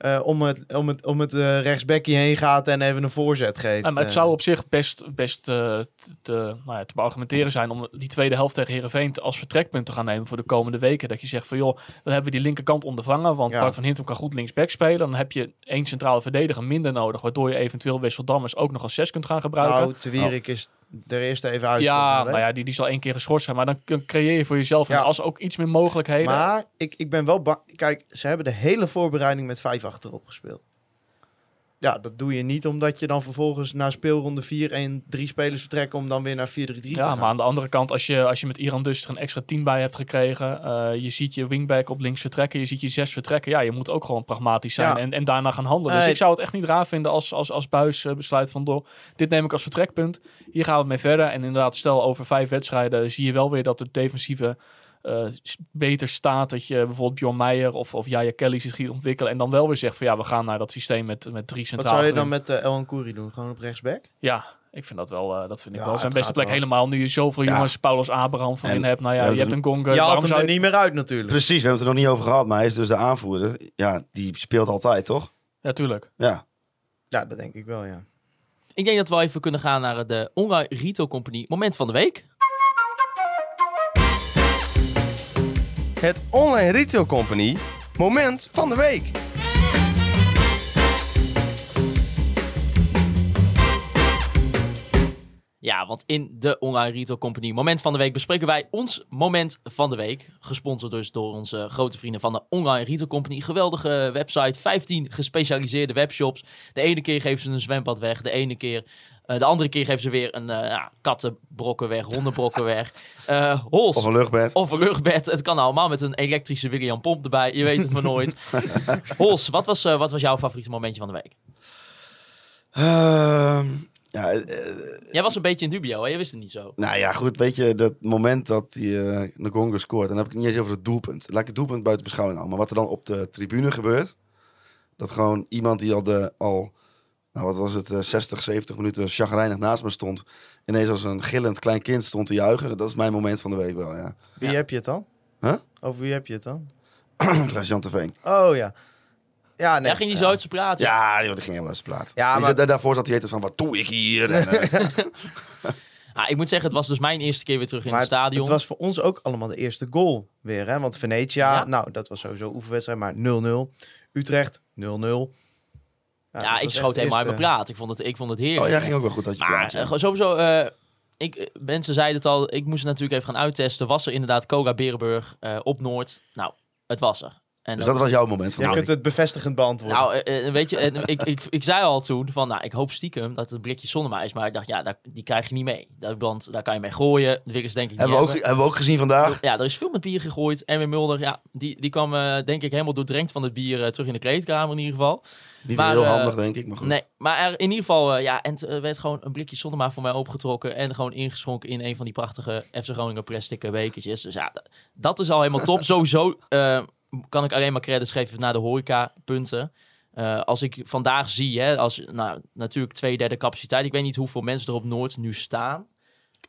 eh, om het, om het, om het eh, rechtsbekje heen gaat en even een voorzet geeft. Ja, maar het Eh, zou op zich best, best te, te, nou ja, te beargumenteren zijn om die tweede helft tegen Herenveen als vertrekpunt te gaan nemen voor de komende weken. Dat je zegt van joh, dan hebben we die linkerkant ondervangen, want Ja. Bart van Hintem kan goed linksback spelen. Dan heb je één centrale verdediger minder nodig, waardoor je eventueel Wessel Dammers ook nog als zes kunt gaan gebruiken. Nou, Te Wierik is er eerst even uit. ja, nou ja, die, die zal één keer geschorst zijn, maar dan creëer je voor jezelf Ja. als ook iets meer mogelijkheden. Maar ik, ik ben wel bang. Kijk, ze hebben de hele voorbereiding met vijf achterop gespeeld. Ja, dat doe je niet omdat je dan vervolgens naar speelronde 4 en drie spelers vertrekken om dan weer naar 4-3-3 te Ja, gaan. maar aan de andere kant, als je, als je met Iran dus er een extra 10 bij hebt gekregen, eh, je ziet je wingback op links vertrekken, je ziet je zes vertrekken, ja, je moet ook gewoon pragmatisch zijn Ja. en, en daarna gaan handelen. Dus ik zou het echt niet raar vinden als, als, als Buis eh, besluit van, door, dit neem ik als vertrekpunt, hier gaan we mee verder. En inderdaad, stel over vijf wedstrijden zie je wel weer dat het defensieve eh, beter staat, dat je bijvoorbeeld Bjorn Meijer of, of Jaya Kelly zich ziet ontwikkelen en dan wel weer zegt van, ja, we gaan naar dat systeem met, met drie Wat centrale zou je dan met uh, El Kouri doen? Gewoon op rechtsback? ja, ik vind dat wel, eh, dat vind ik Ja, wel zijn beste gaat plek. wel. Helemaal nu je zoveel Ja. jongens, Paulus Abraham van En- in hebt. Nou ja, Ja, je hebt een. Je Waarom haalt hem zou er niet meer uit natuurlijk. Precies, we hebben het er nog niet over gehad, maar hij is dus de aanvoerder. Ja, die speelt altijd, toch? Ja, tuurlijk. Ja. Ja, dat denk ik wel, ja. Ik denk dat we even kunnen gaan naar de Online Retail Company Moment van de Week. Het Online Retail Company Moment van de Week. Ja, want in de Online Retail Company Moment van de Week bespreken wij ons Moment van de Week. Gesponsord dus door onze grote vrienden van de Online Retail Company. Geweldige website, 15 gespecialiseerde webshops. De ene keer geven ze een zwembad weg, de ene keer de andere keer geven ze weer een eh, ja, kattenbrokken weg, hondenbrokken weg. Eh Hols. Of een luchtbed. Of een luchtbed. Het kan allemaal met een elektrische William Pomp erbij. Je weet het maar nooit. Hols, wat was, eh, wat was jouw favoriete momentje van de week? Ehm, ja, eh, Jij was een beetje in dubio, hè? Je wist het niet zo. nou ja, goed. Weet je, dat moment dat die uh, Ngongo scoort. Dan heb ik het niet eens over het doelpunt. Laat ik het doelpunt buiten beschouwing houden. Maar wat er dan op de tribune gebeurt. Dat gewoon iemand die al, de, al nou wat was het, eh, 60, 70 minuten chagrijnig naast me stond. Ineens als een gillend klein kind stond te juichen. Dat is mijn moment van de week wel, ja. Wie Ja. heb je het dan? Huh? Over wie heb je het dan? Trouwens, Jan Terveen. Oh ja. Ja, nee. Jij ging niet zo uit zijn praten. Ja, joh, die ging helemaal uit zijn plaat. Ja, maar- zat- daarvoor zat hij eten van, wat doe ik hier? En, eh, Ah, ik moet zeggen, het was dus mijn eerste keer weer terug in Maar het stadion. Het was voor ons ook allemaal de eerste goal weer. Hè? Want Venetia, Ja. nou, dat was sowieso oefenwedstrijd, maar 0-0. Utrecht, 0-0. Ja, ja, dat ik schoot helemaal uit mijn plaat. Ik vond het, ik vond het heerlijk. oh, jij ging ook wel goed uit je Maar plaat. ja. eh, sowieso, eh, ik, eh, mensen zeiden het al, ik moest het natuurlijk even gaan uittesten. Was er inderdaad Koga Berenburg eh, op Noord? Nou, het was er. En Dus dat was jouw moment van Je kunt het bevestigend beantwoorden. Nou, eh, eh, weet je, eh, ik, ik, ik zei al toen van, nou, ik hoop stiekem dat het blikje Sonnema is. Maar ik dacht, ja, daar, die krijg je niet mee. Dat, want daar kan je mee gooien. De Wiggers denk ik Hebben we, ook, hebben. we ook gezien vandaag. Ja, er is veel met bier gegooid. En weer Mulder, ja, die, die kwam denk ik helemaal doordrenkt van het bier terug in de kleedkamer in ieder geval. Niet Maar, heel handig, denk ik. Maar goed. Nee, maar er, in ieder geval, ja, en het werd gewoon een blikje Sonnema voor mij opgetrokken. En gewoon ingeschonken in een van die prachtige FC Groningen plastic bekertjes. Dus ja, dat is al helemaal top. Sowieso kan ik alleen maar credits geven naar de horeca punten. Eh, als ik vandaag zie, hè, als nou, natuurlijk twee derde capaciteit. Ik weet niet hoeveel mensen er op Noord nu staan.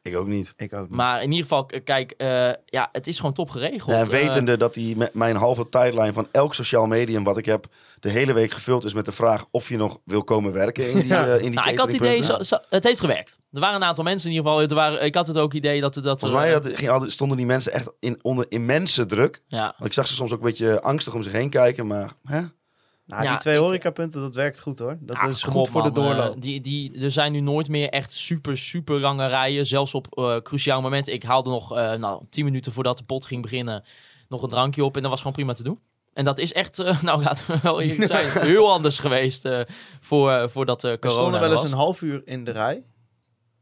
Ik ook niet. ik ook niet. Maar in ieder geval, k- kijk, eh, ja, het is gewoon top geregeld. En Eh, wetende dat die met mijn halve tijdlijn van elk sociaal medium wat ik heb de hele week gevuld is met de vraag of je nog wil komen werken in die, Ja. eh, in die nou, ik had het idee, cateringpunten. zo, zo- het heeft gewerkt. Er waren een aantal mensen in ieder geval. Er waren, ik had het ook idee dat... dat Volgens mij had- stonden die mensen echt in, onder immense druk. Ja, Want ik zag ze soms ook een beetje angstig om zich heen kijken, maar hè? Nou, ja, die twee ik- horecapunten, dat werkt goed hoor. Dat is goed op, voor de man. doorloop. Eh, die, die, er zijn nu nooit meer echt super, super lange rijen. Zelfs op eh cruciale momenten. Ik haalde nog, eh nou, tien minuten voordat de pot ging beginnen, nog een drankje op. En dat was gewoon prima te doen. En dat is echt, eh, nou laten we wel eerlijk zijn, heel anders geweest eh, voor, eh, voordat eh We corona stonden wel eens was. een half uur in de rij.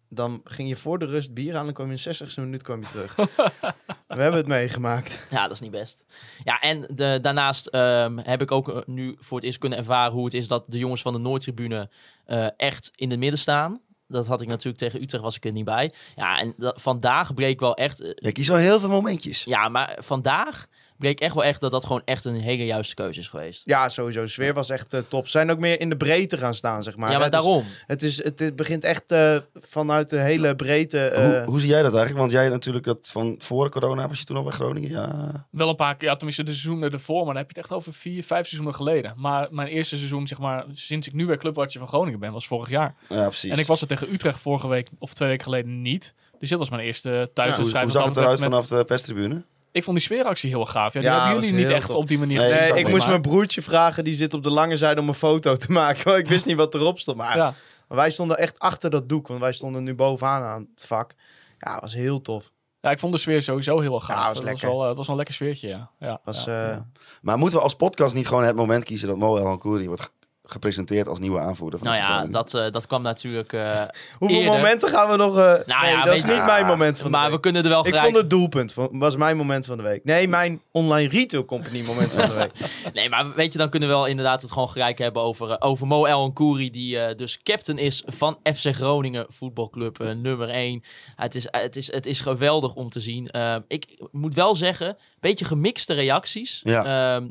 Dan ging je voor de rust bier aan en kwam je in de 60ste minuut kwam je terug. We hebben het meegemaakt. Ja, dat is niet best. Ja, en de, daarnaast ehm, heb ik ook eh, nu voor het eerst kunnen ervaren hoe het is dat de jongens van de Noordtribune eh, echt in het midden staan. Dat had ik natuurlijk tegen Utrecht, was ik er niet bij. Ja, en dat, vandaag bleek wel echt... eh, ik kies wel heel veel momentjes. ja, maar vandaag bleek echt wel echt dat dat gewoon echt een hele juiste keuze is geweest. Ja, sowieso. De sfeer was echt eh, top. Ze zijn ook meer in de breedte gaan staan, zeg maar. ja, maar hè. Dus daarom. het, is, het, het begint echt eh, vanuit de hele breedte. eh, hoe, hoe zie jij dat eigenlijk? Want jij hebt natuurlijk dat van voor corona, was je toen nog bij Groningen? Ja. Wel een paar keer, ja, tenminste de seizoenen ervoor, maar dan heb je het echt over vier, vijf seizoenen geleden. Maar mijn eerste seizoen, zeg maar, sinds ik nu weer clubwatcher van Groningen ben, was vorig jaar. ja, precies. En ik was er tegen Utrecht vorige week, of twee weken geleden, niet. Dus dit was mijn eerste hoe, thuiswedstrijd. hoe zag het dat eruit vanaf de perstribune? Ik vond die sfeeractie heel gaaf. Ja, die Ja, hebben jullie niet echt op die manier Nee, gezien. Nee, ik moest maar. mijn broertje vragen, die zit op de lange zijde om een foto te maken. Want ik wist niet wat erop stond. Maar, Ja. wij stonden echt achter dat doek, want wij stonden nu bovenaan aan het vak. Ja, het was heel tof. ja, ik vond de sfeer sowieso heel gaaf. Ja, was dat was lekker. wel, eh, het was wel een lekker sfeertje, ja. ja, Was, ja. eh, Maar moeten we als podcast niet gewoon het moment kiezen dat Mo El Hankouri wordt gepresenteerd als nieuwe aanvoerder van Nou ja, dat, eh, dat kwam natuurlijk... eh, Hoeveel Eerder. momenten gaan we nog... eh, nee, ja, dat is niet mijn moment van de maar week. we kunnen er wel Ik gelijk... vond het doelpunt, van- was mijn moment van de week. Nee, mijn online retail company moment van de week. Nee, maar weet je, dan kunnen we wel inderdaad het gewoon gelijk hebben over, over Mo El Nkouri, die eh, dus captain is van FC Groningen voetbalclub nummer 1. het, is, het, is, het is geweldig om te zien. Eh, ik moet wel zeggen, een beetje gemixte reacties. Ja. Ehm,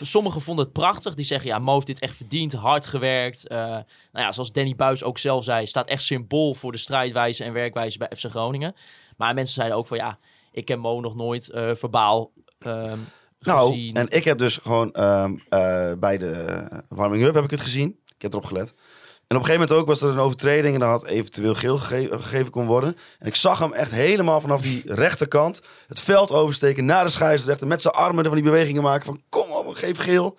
sommigen vonden het prachtig. Die zeggen, ja, Mo heeft dit echt verdiend, hard gewerkt. Eh, nou ja, zoals Danny Buis ook zelf zei, staat echt symbool voor de strijdwijze en werkwijze bij FC Groningen. Maar mensen zeiden ook van, ja, ik ken Mo nog nooit eh, verbaal Nou, gezien. en ik heb dus gewoon ehm, eh, bij de warming-up heb ik het gezien. Ik heb erop gelet. En op een gegeven moment ook was er een overtreding en dan had eventueel geel gege- gegeven kon worden. En ik zag hem echt helemaal vanaf die rechterkant het veld oversteken naar de scheidsrechter. Met zijn armen van die bewegingen maken van kom op, geef geel.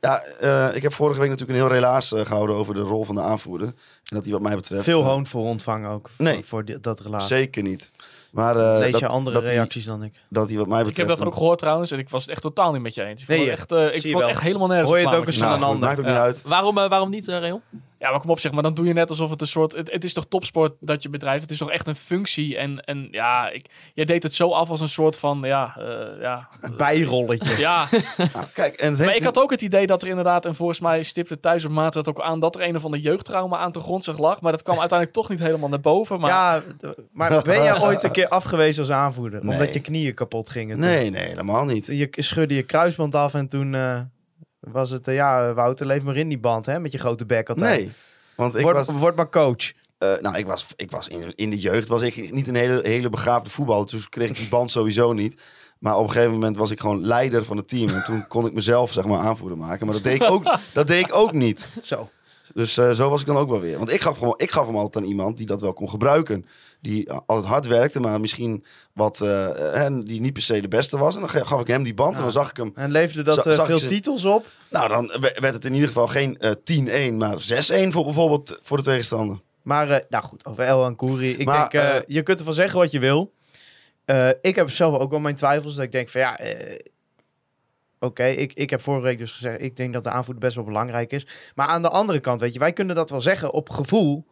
Ja, eh, ik heb vorige week natuurlijk een heel relaas eh, gehouden over de rol van de aanvoerder. En dat die wat mij betreft... Veel eh, hoon voor ontvangen ook. Nee. Voor, voor die- dat relatie. Zeker niet. Maar eh, Lees dat, je andere dat die- reacties dan ik. dat hij wat mij Ik betreft... heb dat ook gehoord trouwens en ik was het echt totaal niet met je eens. Ik vond Nee, het echt, eh, ik je vond echt helemaal nergens Hoor je het ook eens van een Nou, goed, ander. maakt ook niet uit. Waarom, eh, waarom niet, Reon? Ja, maar kom op zeg, maar dan doe je net alsof het een soort... Het, het is toch topsport dat je bedrijf, het is toch echt een functie. En, en ja, ik, jij deed het zo af als een soort van, ja... eh, ja, Bijrolletje. ja. Nou, kijk, en het maar heeft ik had ook het idee dat er inderdaad, en volgens mij stipte Thijs op maat het ook aan, dat er een of ander jeugdtrauma aan de grond zich lag. Maar dat kwam uiteindelijk toch niet helemaal naar boven. Maar Ja, maar ben jij ooit een keer afgewezen als aanvoerder? Nee. Omdat je knieën kapot gingen? toen? Nee, nee, helemaal niet. Je schudde je kruisband af en toen eh, was het... eh, ja, Wouter, leef maar in die band, hè? Met je grote bek altijd. Nee, want ik word, was... word maar coach. Eh, nou, ik was, ik was in, in de jeugd was ik niet een hele, hele begaafde voetballer. Dus kreeg ik die band sowieso niet. Maar op een gegeven moment was ik gewoon leider van het team. En toen kon ik mezelf, zeg maar, aanvoerder maken. Maar dat deed ik ook, dat deed ik ook niet. Zo. Dus zo was ik dan ook wel weer. Want ik gaf, gewoon, ik gaf hem altijd aan iemand die dat wel kon gebruiken. Die altijd hard werkte, maar misschien wat, eh, eh, die niet per se de beste was. En dan gaf ik hem die band en dan zag ik hem. En leefde dat eh, veel titels op? Nou, dan we- werd het in ieder geval geen eh 10-1, maar 6-1 voor bijvoorbeeld voor de tegenstander. Maar, nou goed, over El en Koeri. Ik Maar, denk, je kunt ervan zeggen wat je wil. Ik heb zelf ook wel mijn twijfels. Dat ik denk van ja, oké, ik, ik heb vorige week dus gezegd, ik denk dat de aanvoerder best wel belangrijk is. Maar aan de andere kant, weet je, wij kunnen dat wel zeggen op gevoel.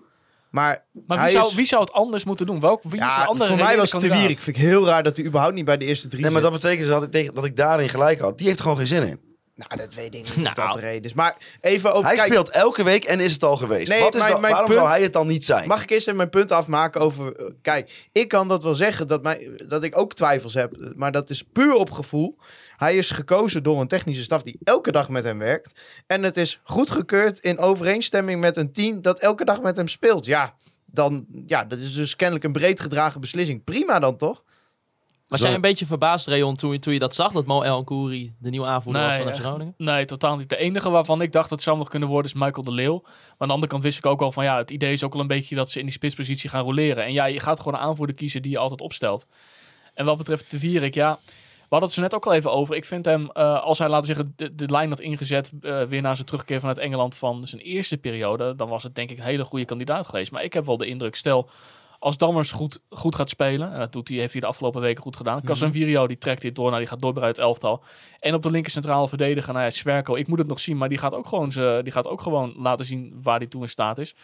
Maar, wie, zou, is- wie zou het anders moeten doen? Welk, wie is de ja, andere voor mij was het de kandidaat? Wierik. Vind ik heel raar dat hij überhaupt niet bij de eerste drie Nee, maar zit. dat betekent dus dat ik, tegen- dat ik daarin gelijk had. Die heeft er gewoon geen zin in. Nou, dat weet ik niet Nou. of dat de reden is. Maar even over... Hij kijk, speelt elke week en is het al geweest. Nee, Wat is mijn- mijn waarom punt- zou hij het dan niet zijn? Mag ik eerst even mijn punt afmaken over... Kijk, ik kan dat wel zeggen dat, mij, dat ik ook twijfels heb. Maar dat is puur op gevoel. Hij is gekozen door een technische staf die elke dag met hem werkt. En het is goedgekeurd in overeenstemming met een team dat elke dag met hem speelt. Ja, dan, ja dat is dus kennelijk een breed gedragen beslissing. Prima dan toch? Was jij een beetje verbaasd, Rayon, toen, je- toen je dat zag? Dat Mo El Kouri de nieuwe aanvoerder was van FC. Groningen? Nee, totaal niet. De enige waarvan ik dacht dat het zou nog kunnen worden is Michael de Leeuw. Maar aan de andere kant wist ik ook al van ja, het idee is ook wel een beetje dat ze in die spitspositie gaan roleren. En ja, je gaat gewoon een aanvoerder kiezen die je altijd opstelt. En wat betreft de Vierik, ja, hadden het zo net ook al even over. Ik vind hem, eh, als hij, laten we zeggen, de, de lijn had ingezet eh, weer na zijn terugkeer vanuit Engeland van zijn eerste periode, dan was het denk ik een hele goede kandidaat geweest. Maar ik heb wel de indruk, stel, als Dammers goed, goed gaat spelen, en dat doet hij, heeft hij de afgelopen weken goed gedaan. Casemiro die trekt dit door, nou, die gaat door bij het elftal. En op de linker centrale verdediger, nou ja, Swerko, ik moet het nog zien, maar die gaat ook gewoon, ze, die gaat ook gewoon laten zien waar hij toe in staat is.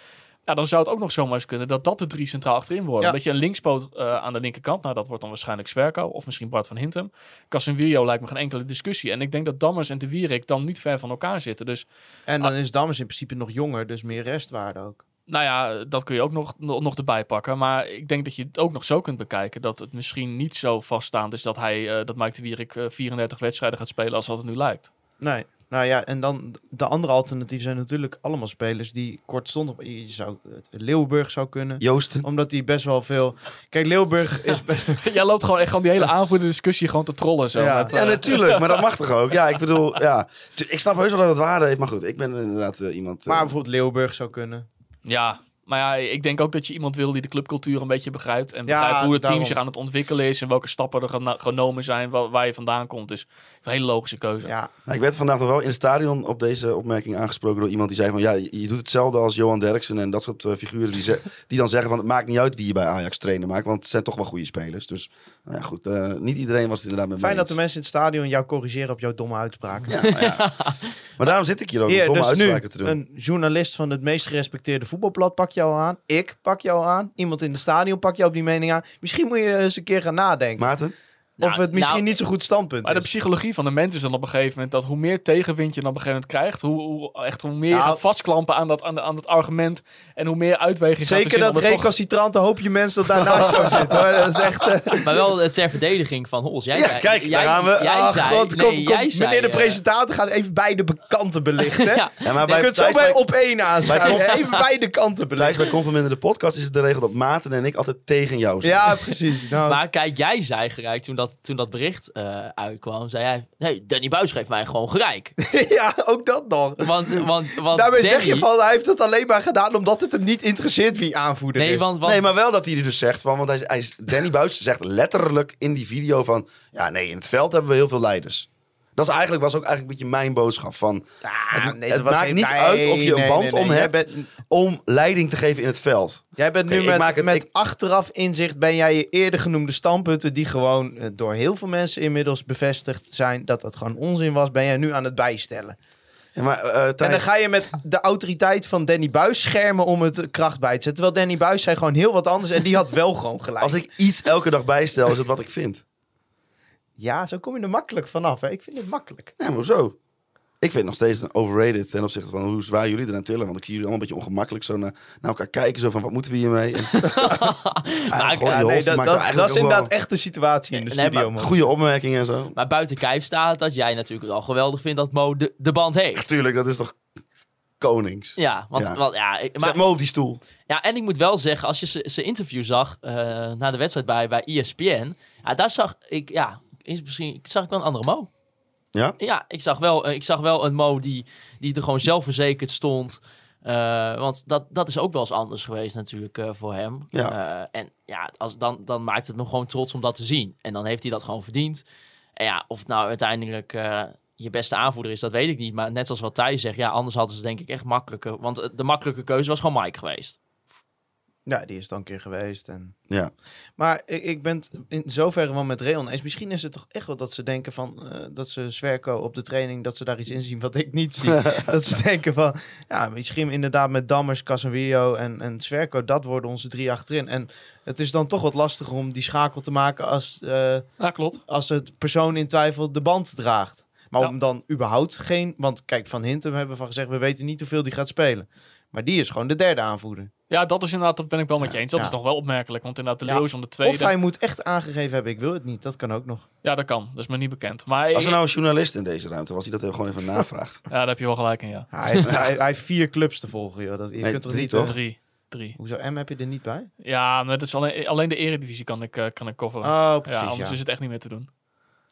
Ja, dan zou het ook nog zomaar eens kunnen dat dat de drie centraal achterin worden. Ja. Dat je een linkspoot eh, aan de linkerkant, nou dat wordt dan waarschijnlijk Swerko of misschien Bart van Hintem. Casemiro lijkt me geen enkele discussie. En ik denk dat Dammers en de Wierik dan niet ver van elkaar zitten. Dus En dan is Dammers in principe nog jonger, dus meer restwaarde ook. nou ja, dat kun je ook nog, nog, erbij pakken. Maar ik denk dat je het ook nog zo kunt bekijken. Dat het misschien niet zo vaststaand is dat, hij, eh, dat Mike de Wierik eh, 34 wedstrijden gaat spelen als dat het nu lijkt. Nee. Nou ja, en dan de andere alternatieven zijn natuurlijk allemaal spelers die kortstondig... Je zou, Leeuwburg zou kunnen. Joosten. Omdat hij best wel veel... Kijk, Leeuwburg is best... Jij loopt gewoon echt gewoon die hele avonddiscussie gewoon te trollen. Zo, Ja. met, Ja, eh, natuurlijk, maar dat mag toch ook? Ja, ik bedoel, ja. Ik snap heus wel dat het waarde heeft, maar goed, ik ben inderdaad eh, iemand... eh, Maar bijvoorbeeld Leeuwburg zou kunnen. Ja, maar ja, ik denk ook dat je iemand wil die de clubcultuur een beetje begrijpt. En Ja, begrijpt hoe het team zich aan het ontwikkelen is. En welke stappen er genomen zijn, wa- waar je vandaan komt. Dus een hele logische keuze. Ja, Nou, ik werd vandaag nog wel in het stadion op deze opmerking aangesproken door iemand die zei van ja, je doet hetzelfde als Johan Derksen en dat soort eh, figuren die, ze- die dan zeggen van het maakt niet uit wie je bij Ajax trainen maakt, want het zijn toch wel goede spelers. Dus nou ja, goed, eh, niet iedereen was het inderdaad met me fijn dat de mensen in het stadion jou corrigeren op jouw domme uitspraken. Ja, maar, ja. maar daarom zit ik hier ook om Hier, domme dus uitspraken te doen. een journalist van het meest gerespecteerde voetbalblad pak jou aan. Ik pak jou aan. Iemand in het stadion pak jou op die mening aan. Misschien moet je eens een keer gaan nadenken. Maarten? Of Nou, het misschien nou, niet zo goed standpunt Maar de psychologie van de mens is dan op een gegeven moment dat hoe meer tegenwind je dan op een gegeven moment krijgt, hoe, hoe, echt, hoe meer je Nou, gaat vastklampen aan dat, aan, de- aan het argument en hoe meer uitweging je gaat Zeker dat toch- recalcitrante hoopje mensen dat daarnaast jou zit. Hoor. Dat is echt... eh, Maar wel eh, ter verdediging van Hols. Jij Ja, kijk, jij, daar gaan we. Jij ach, zei, God, nee, kom, kom. zei, Meneer de eh, presentator gaat even beide kanten belichten. Ja, Ja, maar Je bij kunt zo bij op één aanschuiven. Bij- Even beide kanten belichten. bij Conforminder de podcast is het de regel dat Maarten en ik altijd tegen jou zijn. Ja, precies. Nou, Maar kijk, jij zei gelijk toen dat, toen dat bericht eh, uitkwam, zei jij, nee, Danny Buis geeft mij gewoon gelijk. ja, ook dat nog. Want, want, want Daarbij Danny, zeg je van, hij heeft het alleen maar gedaan omdat het hem niet interesseert wie aanvoerder Nee, is. want, want Nee, maar wel dat hij er dus zegt van, want hij, hij, is- Danny Buis zegt letterlijk in die video van, ja nee, in het veld hebben we heel veel leiders. Dat is eigenlijk, was ook eigenlijk een beetje mijn boodschap van, Ah, het, nee, het dat was maakt niet nee, uit of je een band nee, om hebt bent, om leiding te geven in het veld. jij bent nu met, het- met ik- achteraf inzicht ben jij je eerder genoemde standpunten die gewoon eh, door heel veel mensen inmiddels bevestigd zijn dat dat gewoon onzin was, ben jij nu aan het bijstellen. Ja, maar, eh, En dan ga je met de autoriteit van Danny Buis schermen om het kracht bij te zetten. Terwijl Danny Buis zei gewoon heel wat anders en die had wel gewoon gelijk. als ik iets elke dag bijstel, is het wat ik vind. Ja, zo kom je er makkelijk vanaf. Hè? Ik vind het makkelijk. Ja, maar hoezo? Ik vind het nog steeds een overrated ten opzichte van hoe zwaar jullie eraan tillen. Want ik zie jullie allemaal een beetje ongemakkelijk zo naar, naar elkaar kijken. Zo van, wat moeten we hiermee? En, Ja, nee, die dat, is wel inderdaad echt de situatie in de Nee, studio, maar man. Goede opmerkingen en zo. Maar buiten kijf staat dat jij natuurlijk wel geweldig vindt dat Mo de, de band heeft. Natuurlijk, dat is toch konings. Ja, want, Ja. want ja, ik, maar, Zet me op die stoel. ja, en ik moet wel zeggen, als je ze- zijn interview zag eh, na de wedstrijd bij, bij ESPN, ja, daar zag ik, ja, is misschien, zag ik wel een andere Mo. Ja? Ja, ik zag wel, eh, ik zag wel een Mo die, die er gewoon zelfverzekerd stond. Eh, want dat, dat is ook wel eens anders geweest natuurlijk eh, voor hem. Ja. En ja, als, dan, dan maakt het me gewoon trots om dat te zien. En dan heeft hij dat gewoon verdiend. En ja, of het nou uiteindelijk je beste aanvoerder is, dat weet ik niet. Maar net zoals wat Thijs zegt, ja, anders hadden ze denk ik echt makkelijker. Want de makkelijke keuze was gewoon Mike geweest. Ja, die is dan een keer geweest. En... Ja. Maar ik, ik ben het in zoverre wel met Reon eens. Misschien is het toch echt wel dat ze denken van... eh, dat ze Zwerko op de training, dat ze daar iets in zien wat ik niet zie. dat ze denken van... Ja, misschien inderdaad met Dammers, Casemiro en, en Zwerko... dat worden onze drie achterin. En het is dan toch wat lastiger om die schakel te maken... als, eh, Ja, klopt. als het persoon in twijfel de band draagt. Maar Ja. om dan überhaupt geen... Want kijk, Van Hintem hebben we van gezegd... we weten niet hoeveel die gaat spelen. Maar die is gewoon de derde aanvoerder. Ja, dat is inderdaad, dat ben ik wel met je eens. Dat Ja. is nog wel opmerkelijk. Want inderdaad, de Ja, Leeuw is om de Of tweede. hij moet echt aangegeven hebben, ik wil het niet. Dat kan ook nog. Ja, dat kan. Dat is me niet bekend. Maar Als er nou een journalist in deze ruimte was, die dat even gewoon even navraagt. ja, daar heb je wel gelijk in, ja. Hij heeft, hij, hij heeft vier clubs te volgen, joh. Dat, je Nee, kunt toch drie, niet... toch? eh, Drie. Drie. Hoezo M heb je er niet bij? Ja, maar dat is alleen, alleen de eredivisie kan ik, eh, kan ik coveren. Oh, precies, ja, ja. anders is het echt niet meer te doen.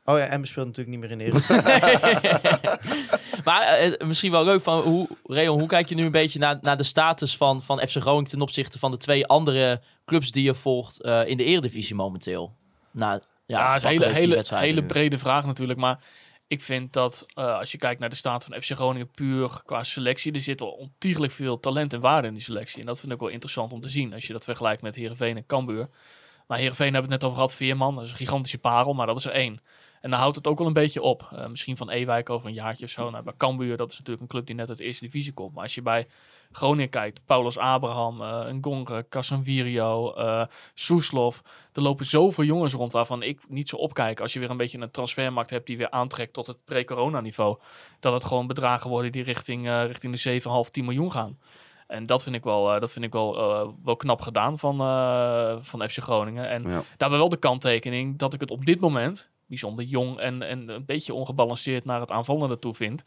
Oh ja, M speelt natuurlijk niet meer in de Eredivisie. Maar eh, misschien wel leuk van hoe, Reon, hoe kijk je nu een beetje naar, naar de status van, van FC Groningen ten opzichte van de twee andere clubs die je volgt eh, in de Eredivisie momenteel? Nou, ja, is een hele, hele, hele brede vraag natuurlijk. Maar ik vind dat eh, als je kijkt naar de staat van FC Groningen puur qua selectie, er zit al ontiegelijk veel talent en waarde in die selectie. En dat vind ik wel interessant om te zien als je dat vergelijkt met Heerenveen en Cambuur. Maar Heerenveen hebben we het net over gehad, Veerman, dat is een gigantische parel, maar dat is er één. En dan houdt het ook wel een beetje op. Eh, misschien van Ewijk over een jaartje of zo. Nou, bij Cambuur, dat is natuurlijk een club die net uit de eerste divisie komt. Maar als je bij Groningen kijkt, Paulus Abraham, eh Ngongre, Casemiro, eh Soeslof. Er lopen zoveel jongens rond waarvan ik niet zo opkijk. Als je weer een beetje een transfermarkt hebt die weer aantrekt tot het pre-corona niveau. Dat het gewoon bedragen worden die richting, richting de 7,5, 10 miljoen gaan. En dat vind ik wel, dat vind ik wel, wel knap gedaan van, eh, van FC Groningen. En Ja. daarbij wel de kanttekening dat ik het op dit moment bijzonder jong en, en een beetje ongebalanceerd naar het aanvallende toe vind.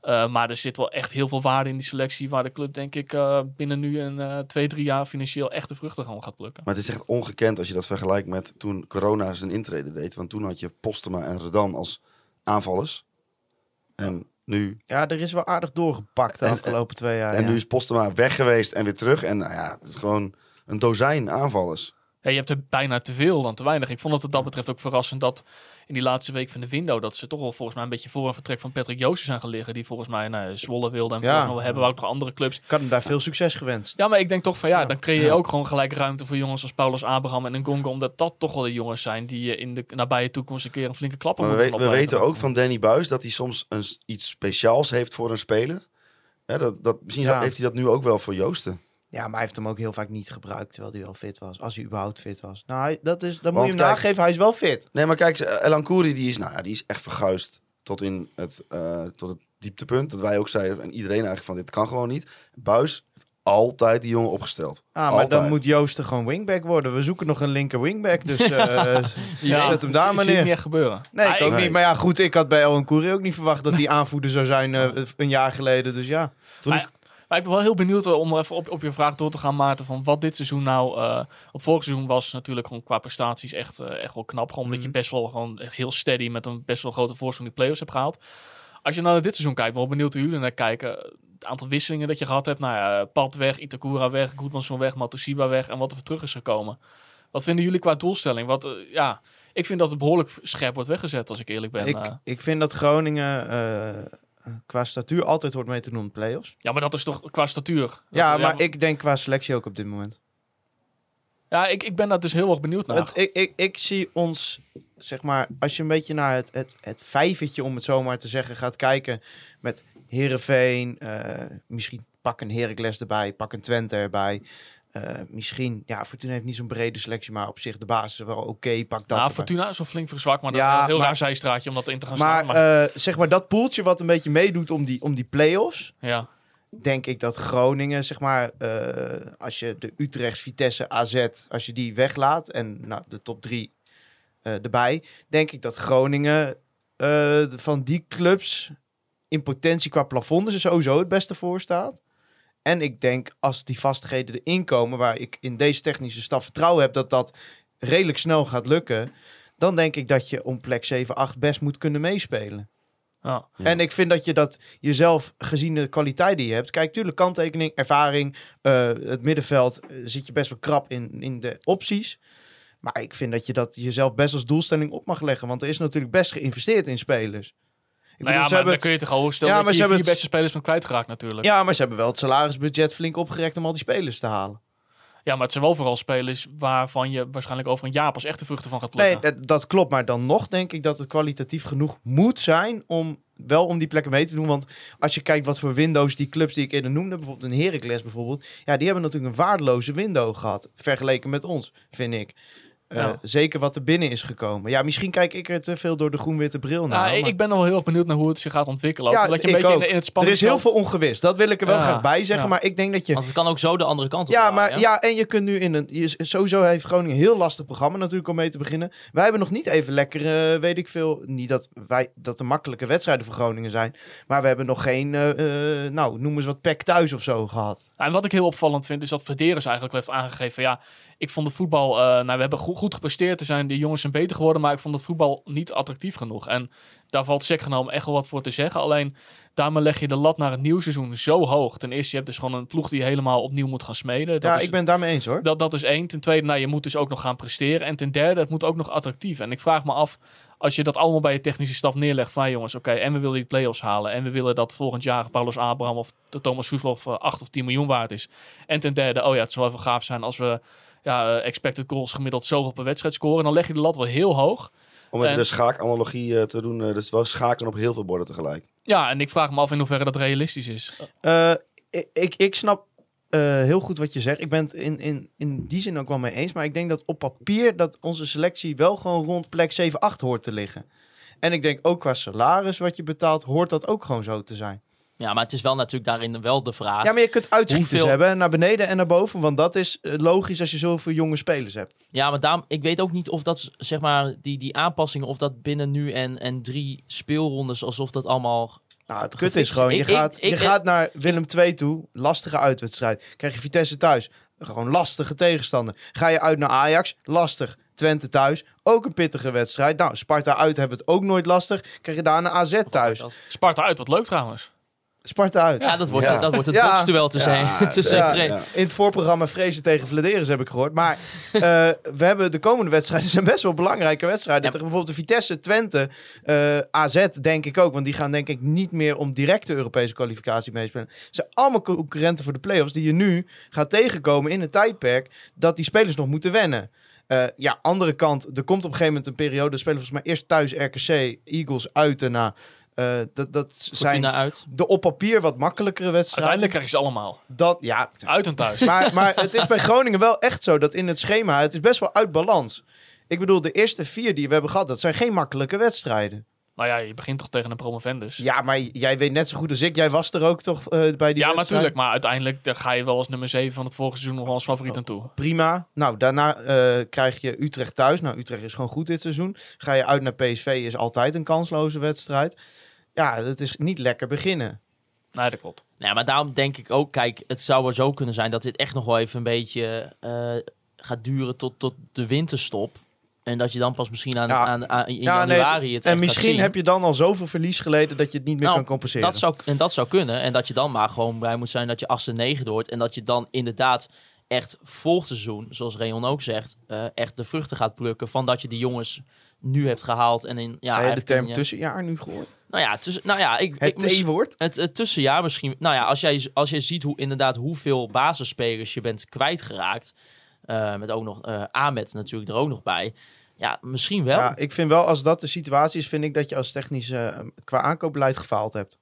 Eh, maar er zit wel echt heel veel waarde in die selectie, waar de club denk ik eh, binnen nu een eh, twee, drie jaar financieel echt de vruchten gewoon gaat plukken. Maar het is echt ongekend als je dat vergelijkt met toen corona zijn intrede deed. Want toen had je Postema en Redan als aanvallers. En nu, ja, er is wel aardig doorgepakt de En- afgelopen twee jaar. en ja. nu is Postema weg geweest en weer terug. En nou ja, het is gewoon een dozijn aanvallers. Ja, je hebt er bijna te veel dan te weinig. Ik vond het wat dat betreft ook verrassend dat in die laatste week van de window... dat ze toch wel volgens mij een beetje voor een vertrek van Patrick Joosten zijn gelegen... die volgens mij nou, Zwolle wilde en Ja. volgens mij hebben we ook nog andere clubs. Ik had hem daar veel succes gewenst. Ja, maar ik denk toch van ja, dan creëer je ook gewoon gelijk ruimte voor jongens als Paulus Abraham en Ngongo... omdat dat toch wel de jongens zijn die je in de nabije toekomst een keer een flinke klap we, moeten we gaan weten ook van Danny Buis dat hij soms een, iets speciaals heeft voor een speler. Hè, dat, dat, misschien Ja. heeft hij dat nu ook wel voor Joosten. Ja, maar hij heeft hem ook heel vaak niet gebruikt, terwijl hij wel fit was. Als hij überhaupt fit was. Nou, hij, dat is, dan moet je hem kijk- nageven, hij is wel fit. Nee, maar kijk, Elan Kouri die is, nou, ja, die is echt verguisd tot, in het, eh, tot het dieptepunt. Dat wij ook zeiden, en iedereen eigenlijk van dit kan gewoon niet. Buis heeft altijd die jongen opgesteld. Ah, maar Altijd. dan moet Joosten gewoon wingback worden. We zoeken nog een linker wingback, dus eh, Ja, zet hem daar maar niet echt gebeuren. Nee, Maar ik ook Nee. niet. Maar ja, goed, ik had bij Ellen Koeri ook niet verwacht dat hij aanvoerder zou zijn eh, een jaar geleden. Dus ja. Toen Maar, ik- maar ik ben wel heel benieuwd eh, om even op, op je vraag door te gaan, Maarten. Van wat dit seizoen nou. eh want vorig seizoen was natuurlijk gewoon qua prestaties echt, eh, echt wel knap. Gewoon omdat je Mhm. best wel gewoon heel steady met een best wel grote voorsprong die play-offs hebt gehaald. Als je nou naar dit seizoen kijkt, ben wel benieuwd hoe jullie naar kijken. Het aantal wisselingen dat je gehad hebt. Nou ja, Pad weg, Itakura weg, Goedmanson weg, Matusiba weg. En wat er voor terug is gekomen. Wat vinden jullie qua doelstelling? Wat, ja, ik vind dat het behoorlijk scherp wordt weggezet, als ik eerlijk ben. Ik, ik vind dat Groningen qua statuur altijd wordt mee te doen in de play-offs. ja, maar dat is toch qua statuur. Dat- Ja, maar ik denk qua selectie ook op dit moment. Ja, ik, ik ben daar dus heel erg benieuwd naar. Het, ik, ik, ik zie ons, zeg maar, als je een beetje naar het, het, het vijvertje, om het zo maar te zeggen, gaat kijken. Met Herenveen, misschien pak een Heracles erbij, pak een Twente erbij. Eh, misschien, ja, Fortuna heeft niet zo'n brede selectie, maar op zich de basis is wel oké. pak dat. Nou, erbij. Fortuna is wel flink verzwakt, maar dat Ja, een heel maar- raar zijstraatje om dat in te gaan maar. Maar, eh, zeg maar dat poeltje wat een beetje meedoet om die, om die play-offs. ja. denk ik dat Groningen, zeg maar, eh, als je de Utrechts, Vitesse, AZ, als je die weglaat en nou, de top drie erbij, denk ik dat Groningen van die clubs in potentie qua plafond dus er sowieso het beste voor staat. En ik denk als die vastigheden erin komen, waar ik in deze technische staf vertrouwen heb dat dat redelijk snel gaat lukken, dan denk ik dat je om plek 7, 8 best moet kunnen meespelen. Ja. En ik vind dat je dat jezelf, gezien de kwaliteit die je hebt... Kijk, tuurlijk, kanttekening, ervaring, eh, het middenveld... eh, zit je best wel krap in, in de opties. Maar ik vind dat je dat jezelf best als doelstelling op mag leggen. Want er is natuurlijk best geïnvesteerd in spelers. Ik Nou bedoel, ja, ze maar hebben dan het- kun je toch al stellen Ja, dat maar je ze hebben het- beste spelers bent kwijtgeraakt natuurlijk. Ja, maar ze hebben wel het salarisbudget flink opgerekt om al die spelers te halen. Ja, maar het zijn wel vooral spelers waarvan je waarschijnlijk over een jaar pas echt de vruchten van gaat Nee, plukken. dat, dat klopt. Maar dan nog denk ik dat het kwalitatief genoeg moet zijn om wel om die plekken mee te doen. Want als je kijkt wat voor windows die clubs die ik eerder noemde, bijvoorbeeld een Heracles bijvoorbeeld, ja, die hebben natuurlijk een waardeloze window gehad, vergeleken met ons, vind ik. Eh, Ja. Zeker wat er binnen is gekomen. Ja, misschien kijk ik er te veel door de groen-witte bril naar. Nou, ik- maar- ik ben wel heel erg benieuwd naar hoe het zich gaat ontwikkelen. Ook Ja, omdat je een ik beetje in, het er spannende is heel veel ongewis. Dat wil ik er wel Ja, graag bij zeggen. ja. Maar ik denk dat je Want het kan ook zo de andere kant op Ja, maar ja, en je kunt nu in een. Je, sowieso heeft Groningen een heel lastig programma natuurlijk om mee te beginnen. Wij hebben nog niet even lekker, eh, weet ik veel. Niet dat wij dat er makkelijke wedstrijden voor Groningen zijn. Maar we hebben nog geen, eh, eh, nou, noem eens wat pek thuis of zo gehad. Nou, en wat ik heel opvallend vind, is dat Verderes eigenlijk heeft aangegeven ja, ik vond het voetbal, eh, nou we hebben goed, goed gepresteerd, er zijn de jongens zijn beter geworden, maar ik vond het voetbal niet attractief genoeg. En daar valt sec genomen echt wel wat voor te zeggen. Alleen daarmee leg je de lat naar het nieuwe seizoen zo hoog. Ten eerste, je hebt dus gewoon een ploeg die helemaal opnieuw moet gaan smeden. Dat ja, is, ik ben daarmee eens hoor. dat, dat is één. Ten tweede, nou, je moet dus ook nog gaan presteren. En ten derde, het moet ook nog attractief. En ik vraag me af, als je dat allemaal bij je technische staf neerlegt, van jongens, oké, en we willen die play-offs halen. En we willen dat volgend jaar Paulus Abraham of de Thomas Soeslof eh, 8 of 10 miljoen waard is. En ten derde, oh ja, het zou even gaaf zijn als we ja, eh, expected goals gemiddeld zoveel per wedstrijd scoren. Dan leg je de lat wel heel hoog. Om even En- de schaakanalogie eh, te doen, eh, dus wel schaken op heel veel borden tegelijk. Ja, en ik vraag me af in hoeverre dat realistisch is. Eh, ik, ik, ik snap eh, heel goed wat je zegt. Ik ben het in, in, in die zin ook wel mee eens. Maar ik denk dat op papier dat onze selectie wel gewoon rond plek 7, 8 hoort te liggen. En ik denk ook qua salaris wat je betaalt, hoort dat ook gewoon zo te zijn. Ja, maar het is wel natuurlijk daarin wel de vraag. Ja, maar je kunt uitschieters Hoeveel- hebben, naar beneden en naar boven. Want dat is eh, logisch als je zoveel jonge spelers hebt. Ja, maar daarom, ik weet ook niet of dat, zeg maar, die, die aanpassingen, of dat binnen nu en, en drie speelrondes, alsof dat allemaal... Nou, het kut is gewoon, je, Ik- gaat, ik- je gaat naar Willem II toe, lastige uitwedstrijd. Krijg je Vitesse thuis, gewoon lastige tegenstander. Ga je uit naar Ajax, lastig. Twente thuis, ook een pittige wedstrijd. Nou, Sparta uit hebben het ook nooit lastig. Krijg je daarna AZ thuis. Sparta uit, wat leuk trouwens. Sparta uit. Ja, dat wordt, Ja. dat wordt het Ja. boksduel tussen, Ja, tussen. In het voorprogramma Vrezen tegen Vladeris heb ik gehoord. Maar eh, we hebben de komende wedstrijden zijn best wel belangrijke wedstrijden. Tegen bijvoorbeeld de Vitesse, Twente, eh, AZ denk ik ook. Want die gaan denk ik niet meer om directe Europese kwalificatie meespelen. Het zijn allemaal concurrenten voor de play-offs die je nu gaat tegenkomen in een tijdperk dat die spelers nog moeten wennen. Eh, ja, andere kant, er komt op een gegeven moment een periode, de spelen volgens mij eerst thuis RKC, Eagles uit daarna. Eh, dat, dat zijn uit. de op papier wat makkelijkere wedstrijden. Uiteindelijk krijg je ze allemaal. Dat, ja, Uit en thuis. maar, maar het is bij Groningen wel echt zo dat in het schema, het is best wel uit balans. Ik bedoel, de eerste vier die we hebben gehad, dat zijn geen makkelijke wedstrijden. nou ja, je begint toch tegen een promovendus. Ja, maar jij weet net zo goed als ik, jij was er ook toch eh, bij die ja, wedstrijd? natuurlijk. Maar uiteindelijk daar ga je wel als nummer 7 van het vorige seizoen nog wel als favoriet aan toe. Prima. Nou, daarna eh, krijg je Utrecht thuis. Nou, Utrecht is gewoon goed dit seizoen. Ga je uit naar PSV, is altijd een kansloze wedstrijd. Ja, het is niet lekker beginnen. Nee, dat klopt. Nou, maar daarom denk ik ook, kijk, het zou wel zo kunnen zijn dat dit echt nog wel even een beetje eh, gaat duren tot, tot de winterstop. En dat je dan pas misschien aan, Ja. aan, aan- in Ja, nee, januari het En misschien zien. heb je dan al zoveel verlies geleden dat je het niet meer Nou, kan compenseren. Dat zou, en dat zou kunnen. En dat je dan maar gewoon blij moet zijn dat je achtste negen wordt. En dat je dan inderdaad echt volgend seizoen, zoals Reon ook zegt, eh, echt de vruchten gaat plukken van dat je die jongens nu hebt gehaald. En in, ja, Heb je de term je- tussenjaar nu gehoord? Nou ja, tussen, nou ja, ik, Het T-woord? het, het tussenjaar misschien. Nou ja, als jij, als jij ziet hoe inderdaad hoeveel basisspelers je bent kwijtgeraakt. eh met ook nog eh Ahmed natuurlijk er ook nog bij. Ja, misschien wel. Ja, ik vind wel, als dat de situatie is, vind ik dat je als technisch eh, qua aankoopbeleid gefaald hebt.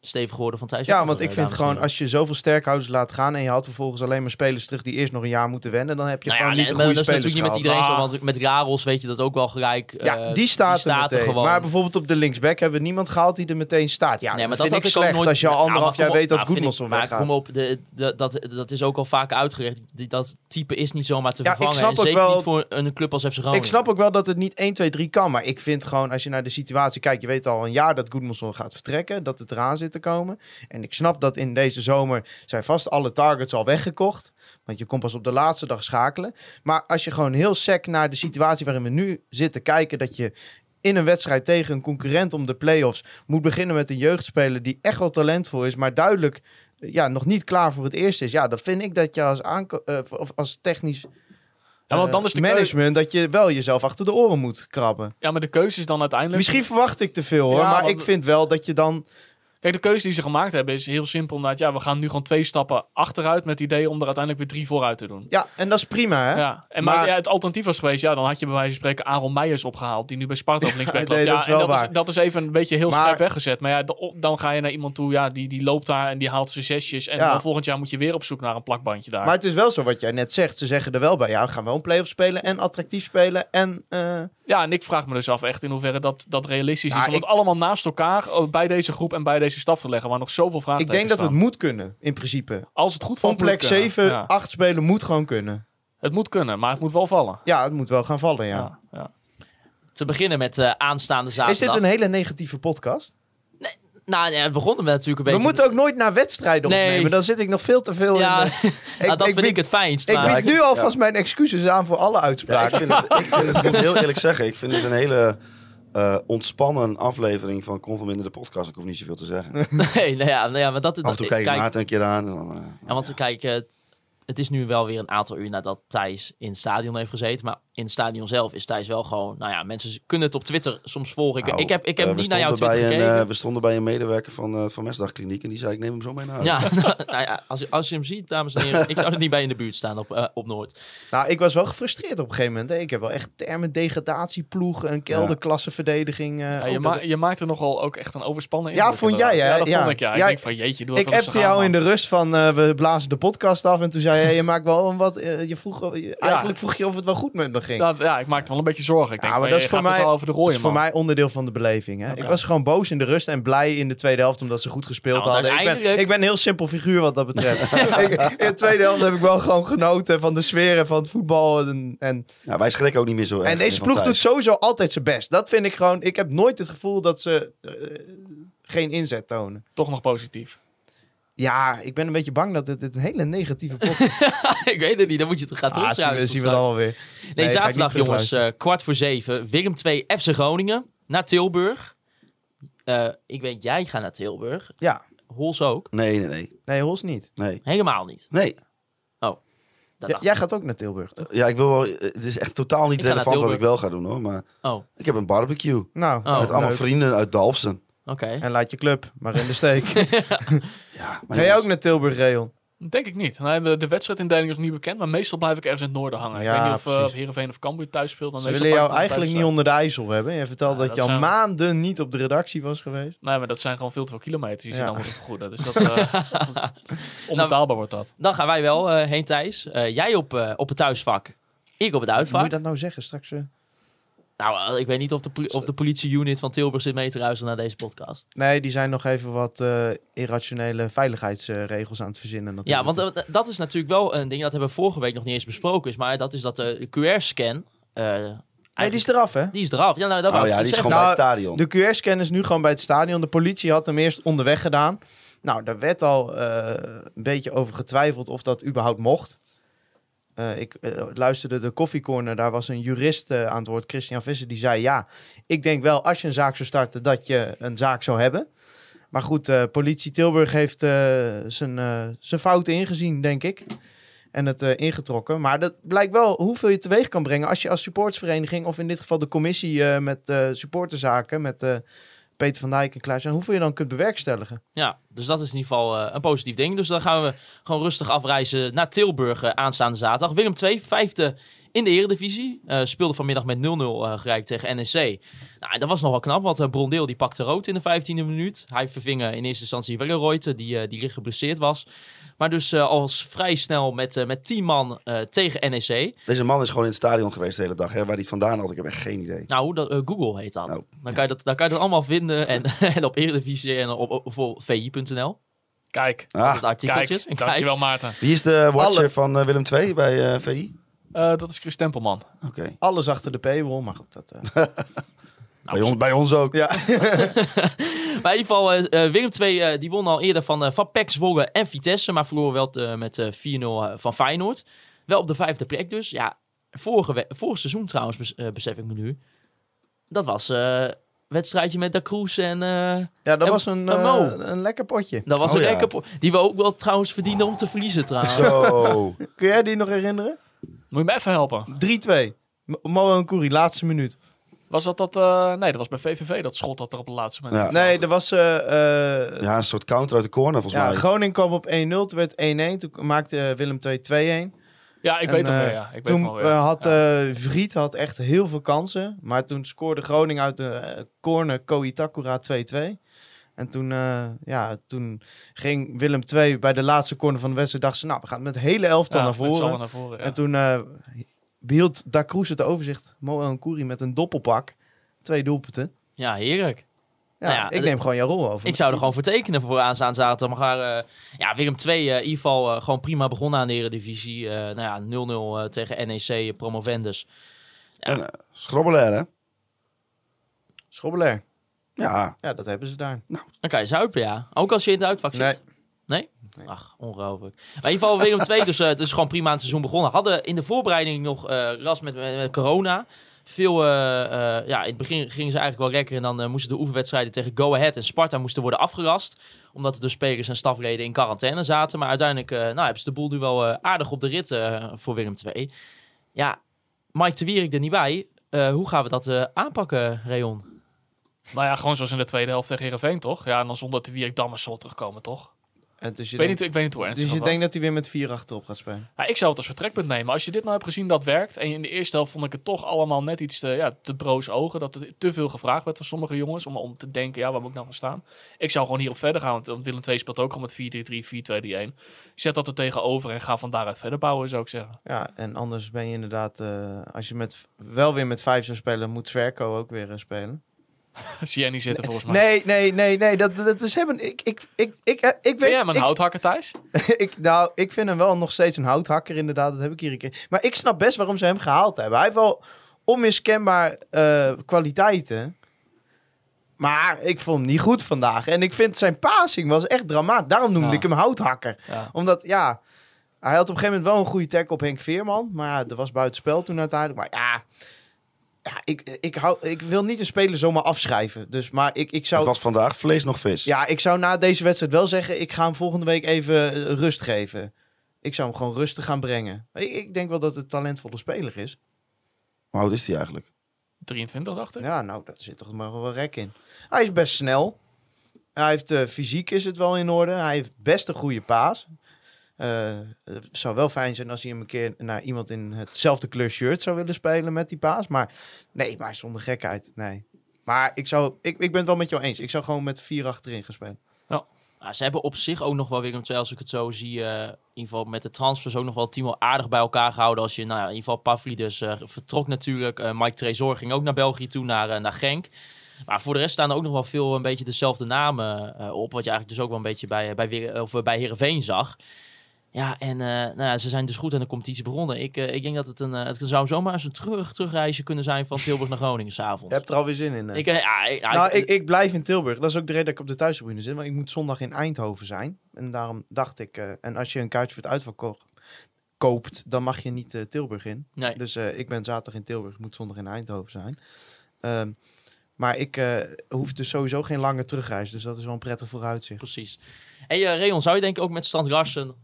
Stevig geworden van Thijs. Ja, want ik eh, vind gewoon, als je zoveel sterkhouders laat gaan en je haalt vervolgens alleen maar spelers terug die eerst nog een jaar moeten wennen, dan heb je Nou ja, gewoon niet de goede dat is spelers natuurlijk niet met iedereen zo, want met Raros weet je dat ook wel gelijk. Ja, eh, die staat, er staat er gewoon. Maar bijvoorbeeld op de linksback hebben we niemand gehaald die er meteen staat. Ja, Nee, maar dat vind had ik slecht nooit. als je al Nou, anderhalf jaar weet dat nou, ik- Maar weggaat. kom op, de, de, dat, dat is ook al vaak. Die, dat type is niet zomaar te Ja, ik vervangen. snap en ook zeker wel- niet voor een club als FC Groningen. Ik snap ook wel dat het niet 1, 2, 3 kan. Maar ik vind gewoon, als je naar de situatie kijkt... Je weet al een jaar dat Goedmanson gaat vertrekken. Dat het eraan zit te komen. En ik snap dat in deze zomer... zijn vast alle targets al weggekocht. Want je komt pas op de laatste dag schakelen. Maar als je gewoon heel sec naar de situatie waarin we nu zitten kijken... dat je in een wedstrijd tegen een concurrent om de play-offs... moet beginnen met een jeugdspeler die echt wel talentvol is... maar duidelijk ja, nog niet klaar voor het eerste is. Ja, dan vind ik dat je als, eh, of als technisch Ja, want dan eh, is de keuze, management dat je wel jezelf achter de oren moet krabben. ja, maar de keuze is dan uiteindelijk... Misschien verwacht ik te veel hoor, Ja, maar want- ik vind wel dat je dan. Kijk, de keuze die ze gemaakt hebben is heel simpel. Inderdaad, ja, we gaan nu gewoon twee stappen achteruit met het idee om er uiteindelijk weer drie vooruit te doen. Ja, en dat is prima hè. Ja, en maar, Maar- ja, het alternatief was geweest, ja, dan had je bij wijze van spreken Aaron Meijers opgehaald, die nu bij Sparta op linksback loopt. Ja, dat is en dat. Is, dat is even een beetje heel Maar- scherp weggezet. Maar ja, dan ga je naar iemand toe, ja, die, die loopt daar en die haalt zijn zesjes. En Ja. dan volgend jaar moet je weer op zoek naar een plakbandje daar. Maar het is wel zo wat jij net zegt. Ze zeggen er wel bij. Ja, we gaan wel een play-off spelen en attractief spelen. En eh, Ja, en ik vraag me dus af echt in hoeverre dat, dat realistisch is. Om ik- het allemaal naast elkaar oh, bij deze groep en bij deze staf te leggen, waar nog zoveel vragen ik denk dat het moet kunnen, in principe. Als het goed valt, het plek kunnen. 7, Ja. 8 spelen moet gewoon kunnen. Het moet kunnen, maar het moet wel vallen. Ja, het moet wel gaan vallen, ja. Ja, ja. Te beginnen met eh, aanstaande zaterdag. Is dit een hele negatieve podcast? Nou, ja, het begon met natuurlijk een We beetje... moeten ook nooit naar wedstrijden Nee. opnemen. Dan zit ik nog veel te veel Ja, in. de- nou, dat vind bied- ik het fijnst. Ik bied nu alvast mijn excuses aan voor alle Ja, uitspraken. ik, vind het, ik vind het, ik moet heel eerlijk zeggen, ik vind het een hele eh, ontspannen aflevering van Conforminder de podcast. Ik hoef niet zoveel te zeggen. Nee, nou ja, nou ja, maar dat... Af en toe kijk ik kijk, Maarten een keer aan. En dan, eh, Ja, want kijk, eh, het is nu wel weer een aantal uur nadat Thijs in het stadion heeft gezeten. Maar in het stadion zelf is Thijs wel gewoon... Nou ja, mensen kunnen het op Twitter soms volgen. Ik, nou, ik heb, ik heb eh, niet naar jouw Twitter bij een, gekeken. eh, we stonden bij een medewerker van, eh van Mesdagkliniek en die zei ik neem hem zo mee naar huis. ja, nou ja, als, je- als je hem ziet, dames en heren. ik zou er niet bij in de buurt staan op, op Noord. Nou, ik was wel gefrustreerd op een gegeven moment. Hè. Ik heb wel echt termen degradatieploeg, een kelderklasseverdediging. Ja, je, ma je maakt er nogal ook echt een overspannen Ja, vond jij, hè? Ja, dat Ja. vond ik, ja. Ja, ik denk van, jeetje, doe ik appte jou in de rust van we blazen de podcast af. En toen zei hij, je maakt wel een wat. je vroeg, je- eigenlijk vroeg je of het wel goed met me ging. Ja, ja, ik maakte wel een beetje zorgen. Ik denk Ja, maar van, dat is voor gaat mij- over de Dat is voor mij onderdeel van de beleving. Hè? Ik was gewoon boos in de rust en blij in de tweede helft omdat ze goed gespeeld want hadden. Ik ben, ik ben een heel simpel figuur wat dat betreft. ik, in de tweede helft heb ik wel gewoon genoten van de sfeer en van het voetbal. En, en, Ja, wij schrikken ook niet meer zo en deze ploeg doet sowieso altijd zijn best. Dat vind ik gewoon. Ik heb nooit het gevoel dat ze eh, geen inzet tonen. Toch nog positief. Ja, ik ben een beetje bang dat het een hele negatieve pot is. ik weet het niet, dan moet je het gaan Ah, zien we, terugschrijven. zien we dan alweer. Nee, Nee, zaterdag jongens, eh, kwart voor zeven. Willem 2 FC Groningen naar Tilburg. Eh, ik weet, jij gaat naar Tilburg. Ja, Hols ook. Nee, nee, nee. nee, Hols niet. nee. Helemaal niet. Nee. Dat Ja, jij gaat ook naar Tilburg, toch? Ja, ik wil wel... Het is echt totaal niet relevant wat ik wel ga doen hoor. Maar ik. Oh, ik heb een barbecue. Nou, Oh. met allemaal leuk. vrienden uit Dalfsen. Oké. En laat je club maar in de steek. Ja, maar Ga jij ook naar Tilburg, Reon? Denk ik niet. De, de wedstrijdindeling is nog niet bekend, maar meestal blijf ik ergens in het noorden hangen. Ja, ik weet niet of, uh, precies. Heerenveen of Cambuur thuis speelt. Dan Ze willen jou eigenlijk niet thuis, onder de ijzel hebben. Je vertelde Ja, dat, dat je al maanden niet op de redactie was geweest. Nee, maar dat zijn gewoon veel te veel kilometers die ze Ja. dan moeten vergoeden. Dus dat, eh, dat- onbetaalbaar wordt dat. Dan gaan wij wel eh, heen, Thijs. Eh, jij op, eh, op het thuisvak. Ik op het Moet uitvak. je dat nou zeggen straks? Nou, eh, ik weet niet of de, poli- of de politie-unit van Tilburg zit mee te luisteren naar deze podcast. Nee, die zijn nog even wat eh, irrationele veiligheidsregels aan het verzinnen. Ja, Natuurlijk. want eh, dat is natuurlijk wel een ding, dat hebben we vorige week nog niet eens besproken. Is, maar dat is dat de QR-scan... nee, die is eraf, hè? die is eraf. Ja, nou, dat Oh ja, die is gewoon Nou, bij het stadion. De QR-scan is nu gewoon bij het stadion. De politie had hem eerst onderweg gedaan. Nou, daar werd al eh, een beetje over getwijfeld of dat überhaupt mocht. Eh, ik eh, luisterde de koffiecorner, daar was een jurist eh, aan het woord, Christian Visser, die zei ja, ik denk wel als je een zaak zou starten dat je een zaak zou hebben. Maar goed, politie Tilburg heeft zijn, zijn fouten ingezien, denk ik. En het ingetrokken. Maar dat blijkt wel hoeveel je teweeg kan brengen als je als supportsvereniging, of in dit geval de commissie met supporterzaken, met Peter van Dijk en Klaas, hoeveel je dan kunt bewerkstelligen. Ja, dus dat is in ieder geval eh, een positief ding. Dus dan gaan we gewoon rustig afreizen naar Tilburg eh, aanstaande zaterdag. Willem 2, vijfde in de Eredivisie. Eh, speelde vanmiddag met 0-0 eh gelijk tegen NEC. Nou, dat was nog wel knap, want eh, Brondeel die pakte rood in de 15e minuut. Hij verving in eerste instantie Welleroyte, die, eh, die licht geblesseerd was. Maar dus eh, als vrij snel met, eh, met 10 man eh, tegen NEC. Deze man is gewoon in het stadion geweest de hele dag. Hè? Waar hij het vandaan had, ik heb echt geen idee. Nou, dat, Google heet dat. Oh. Dan, kan je dat. dan kan je dat allemaal vinden. En, en op Eredivisie en op, op, op vi.nl. Kijk, Ah, het artikeltjes. kijk. Dankjewel Maarten. wie is de watcher Alle- van Willem II bij VI? Eh, dat is Chris Tempelman. Oké. Alles achter de paywall, maar goed. Dat, eh, Bij, ons, bij ons ook. ja. Maar in ieder geval, eh, eh, Willem II eh, die won al eerder van, eh van PEC Zwolle en Vitesse. Maar verloor wel met eh, 4-0 eh, van Feyenoord. Wel op de vijfde plek dus. Ja, vorige, vorig seizoen trouwens, bes- besef ik me nu. Dat was eh wedstrijdje met Da Cruz en... eh, ja, dat En- was een, een lekker potje. dat was Oh, een ja. lekker po- Die we ook wel trouwens verdienden om te verliezen trouwens. Zo. Kun jij die nog herinneren? 3-2. Moet je me even helpen? Mo- Mo en Koeri, laatste minuut. Was dat dat... eh, nee, dat was bij VVV dat schot dat er op de laatste moment. Ja. Nee, er was... eh, eh, Ja, een soort counter uit de corner volgens ja, mij. Groningen kwam op 1-0, toen werd 1-1. Toen maakte Willem II 2-1. Ja, ik En, weet hem eh, weer. Ja. Ik weet Toen alweer. eh, had Ja. eh, Vriet had echt heel veel kansen. Maar toen scoorde Groningen uit de eh, corner Koitakura 2-2. En toen, eh, ja, toen ging Willem II bij de laatste corner van de wedstrijd. Dacht ze, nou, we gaan met het hele elftal Ja, naar voren. naar voren. ja. En toen eh behield Da Cruz het overzicht. Mo en Koeri met een doppelpak. Twee doelpunten. Ja, heerlijk. Ja, Nou ja, ik neem gewoon jouw rol over. Ik zou er gewoon voor tekenen voor aanstaan zaterdag. Maar eh, ja, Willem II in ieder geval gewoon prima begonnen aan de Eredivisie. Eh nou ja, 0-0 eh, tegen NEC promovendus. En, eh, Schrobbelair, hè? Schobbelaar. Ja. Ja, dat hebben ze daar. Dan kan je zuipen, ja. Ook als je in het uitvak Nee. zit. Nee? Ach, ongelooflijk. Maar in ieder geval Willem II, dus, eh dus gewoon prima aan het seizoen begonnen. Hadden in de voorbereiding nog eh, last met, met, met corona. Veel, eh, eh, ja, in het begin gingen ze eigenlijk wel lekker. En dan moesten de oefenwedstrijden tegen Go Ahead en Sparta moesten worden afgelast. Omdat er dus spelers en stafleden in quarantaine zaten. Maar uiteindelijk eh, nou, hebben ze de boel nu wel aardig op de rit voor Willem II. Ja, Mike de Wierik er niet bij. Eh, hoe gaan we dat eh, aanpakken, Reon? Nou ja, gewoon zoals in de tweede helft tegen Heerenveen, toch? Ja, en dan zonder de Wierik Dammers zal terugkomen, toch? En dus je, Ik weet, denkt, niet, ik weet niet hoe ernstig dus je dat denkt dat hij weer met vier achterop gaat spelen? Ja, ik zou het als vertrekpunt nemen. Als je dit nou hebt gezien dat werkt. En in de eerste helft vond ik het toch allemaal net iets te, ja, te broos ogen. Dat er te veel gevraagd werd van sommige jongens. Om, om te denken, ja, waar moet ik nou gaan staan? Ik zou gewoon hierop verder gaan. Want Willem II speelt ook al met 4-3-3, 4-2-3-1. Zet dat er tegenover en ga van daaruit verder bouwen, zou ik zeggen. Ja, en anders ben je inderdaad... eh, als je met, wel weer met vijf zou spelen, moet Zwerko ook weer eh, spelen. Zie jij niet zitten volgens mij. Nee, nee, nee, nee. Dat, dat we hebben. Ik, ik, ik, ik, eh, ik Vind weet. jij hem een ik, houthakker, Thijs? ik, nou, ik vind hem wel nog steeds een houthakker, inderdaad. Dat heb ik hier een keer. Maar ik snap best waarom ze hem gehaald hebben. Hij heeft wel onmiskenbaar eh, kwaliteiten. Maar ik vond hem niet goed vandaag. En ik vind zijn passing was echt dramatisch. Daarom noemde Ja. ik hem houthakker. Ja. Omdat, ja, hij had op een gegeven moment wel een goede tackle op Henk Veerman. Maar ja, dat was buitenspel toen uiteindelijk. Maar ja, ja ik, ik, hou, ik wil niet de speler zomaar afschrijven. Dus, maar ik, ik zou... Het was vandaag vlees nog vis. Ja, ik zou na deze wedstrijd wel zeggen, ik ga hem volgende week even eh, rust geven. Ik zou hem gewoon rustig gaan brengen. Ik, ik denk wel dat het een talentvolle speler is. Hoe oud is hij eigenlijk? 23, dacht ik. Ja, nou, daar zit toch maar wel rek in. Hij is best snel. Hij heeft eh, fysiek is het wel in orde. Hij heeft best een goede paas. Eh, het zou wel fijn zijn als hij hem een keer naar iemand in hetzelfde kleur shirt zou willen spelen met die paas. Maar nee, maar zonder gekheid. Nee. Maar ik, zou, ik, ik ben het wel met jou eens. Ik zou gewoon met vier achterin gaan spelen. Nou, ze hebben op zich ook nog wel Willem II, als ik het zo zie, eh, in ieder geval met de transfers ook nog wel het team wel aardig bij elkaar gehouden. Als je, nou ja, in ieder geval Pavlidis eh vertrok natuurlijk. Eh, Mike Trezor ging ook naar België toe, naar, naar Genk. Maar voor de rest staan er ook nog wel veel een beetje dezelfde namen eh, op. Wat je eigenlijk dus ook wel een beetje bij, bij, Weer- of, bij Heerenveen zag. Ja, en eh, nou ja, ze zijn dus goed aan de competitie begonnen. Ik, eh, ik denk dat het een, eh, het zou zomaar eens een terug, terugreisje kunnen zijn van Tilburg naar Groningen s'avonds. Je hebt er alweer zin in. Ik, ja, ik, nou, ik- ik, blijf in Tilburg. Dat is ook de reden dat ik op de thuistribune zit. Want ik moet zondag in Eindhoven zijn. En daarom dacht ik... en als je een kaartje voor het uitvak ko- koopt... dan mag je niet Tilburg in. nee. Dus ik ben zaterdag in Tilburg. Ik moet zondag in Eindhoven zijn. Ehm, maar ik hoef dus sowieso geen lange terugreis. Dus dat is wel een prettig vooruitzicht. Precies. Hey, eh Reon, zou je denk ik ook met Strand Larsen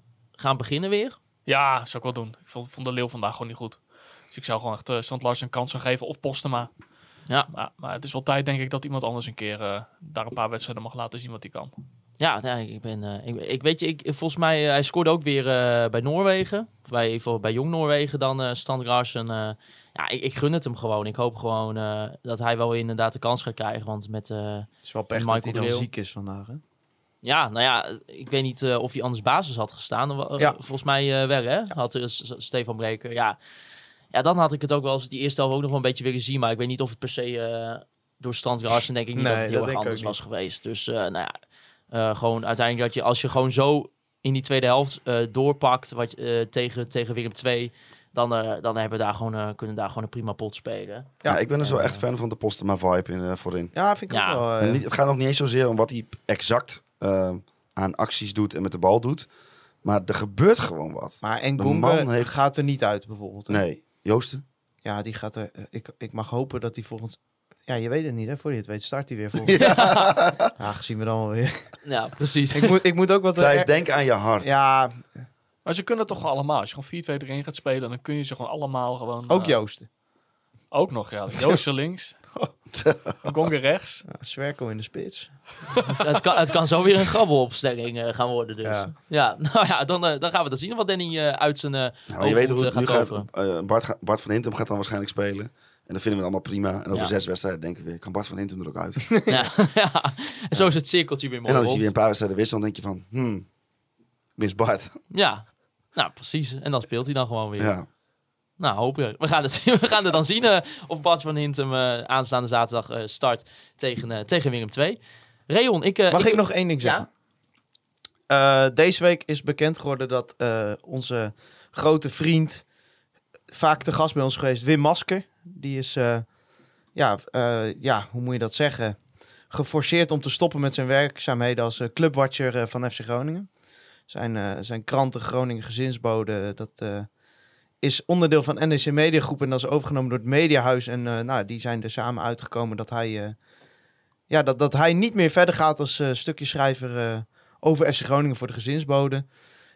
gaan beginnen weer? Ja, zou ik wel doen. Ik vond, vond de Leeuw vandaag gewoon niet goed. Dus ik zou gewoon echt uh, Strand Larsen een kans gaan geven. Of Postema. Ja. Maar, maar het is wel tijd, denk ik, dat iemand anders een keer eh, daar een paar wedstrijden mag laten zien wat hij kan. Ja, ja, ik ben. eh, ik, ik weet je, ik, volgens mij, eh, hij scoorde ook weer eh, bij Noorwegen. Bij, bij Jong Noorwegen dan eh Stan Larsen. eh, ja, ik, ik gun het hem gewoon. Ik hoop gewoon eh, dat hij wel inderdaad de kans gaat krijgen. Want met. eh, Het is wel pech dat Michael hij dan ziek is vandaag. Hè? Ja, nou ja, ik weet niet eh, of hij anders basis had gestaan. Ja. Volgens mij eh, wel, hè? Had S- Stefan Breker. Ja. ja, dan had ik het ook wel eens die eerste helft ook nog wel een beetje willen zien. Maar ik weet niet of het per se eh, door Larsen denk ik niet Nee, dat het heel dat erg anders was geweest. Dus eh, nou ja, eh, gewoon uiteindelijk dat je als je gewoon zo in die tweede helft eh, doorpakt wat, eh, tegen, tegen Willem II, dan, eh, dan hebben we daar gewoon, eh, kunnen we daar gewoon een prima pot spelen. Ja, ik ben dus wel En, echt fan van de Postema vibe in, voorin. Ja, vind ik Ja. ook wel. En niet, het gaat nog niet eens zozeer om wat hij exact eh, aan acties doet en met de bal doet. Maar er gebeurt gewoon wat. maar man Engonga heeft- gaat er niet uit bijvoorbeeld. hè? Nee, Joosten? Ja, die gaat er. eh, Ik, ik mag hopen dat hij volgens. Ja, je weet het niet, hè? Voor je het weet, start hij weer volgens. Ja, gezien we dan wel weer. Ja, precies. ik, moet, ik moet ook wat. eh, Thijs, er- denk aan je hart. ja, Maar ze kunnen toch gewoon allemaal. Als je gewoon 4-2-3-1 gaat spelen, dan kun je ze gewoon allemaal gewoon... ook eh, Joosten. Ook nog, ja. Joost links. Gonga rechts. Ja, Zwerko in de spits. het, kan, het kan zo weer een grabbelopstelling eh, gaan worden dus. Ja, Ja. nou ja, dan, eh, dan gaan we dat zien wat Danny eh, uit zijn eh Nou, je weet hoe hoofd, het nu gaat gaat. Bart, ga- Bart van Hintem gaat dan waarschijnlijk spelen. En dat vinden we allemaal prima. En over Ja. zes wedstrijden denken we, kan Bart van Hintem er ook uit? Ja, ja. En zo is het cirkeltje weer mooi en dan zie je weer een paar wedstrijden wisselen. Dan denk je van, hmm, mis Bart. Ja, nou precies. En dan speelt hij dan gewoon weer. Ja. Nou, hopelijk. We gaan het, zien. We gaan er dan zien eh, of Bart van Hintem eh, aanstaande zaterdag eh, start tegen, tegen Willem II. Reon, ik... eh, Mag ik, nog één ding zeggen? Ja? Eh, deze week is bekend geworden dat eh, onze grote vriend, vaak te gast bij ons geweest, Wim Masker, die is, eh, ja, eh, ja, hoe moet je dat zeggen, geforceerd om te stoppen met zijn werkzaamheden als clubwatcher van FC Groningen. Zijn, eh, zijn kranten Groningen Gezinsbode, dat eh, is onderdeel van NEC Mediagroep en dat is overgenomen door het Mediahuis. En eh, nou, die zijn er samen uitgekomen dat hij, eh, ja, dat, dat hij niet meer verder gaat als eh stukjeschrijver eh, over FC Groningen voor de gezinsbode.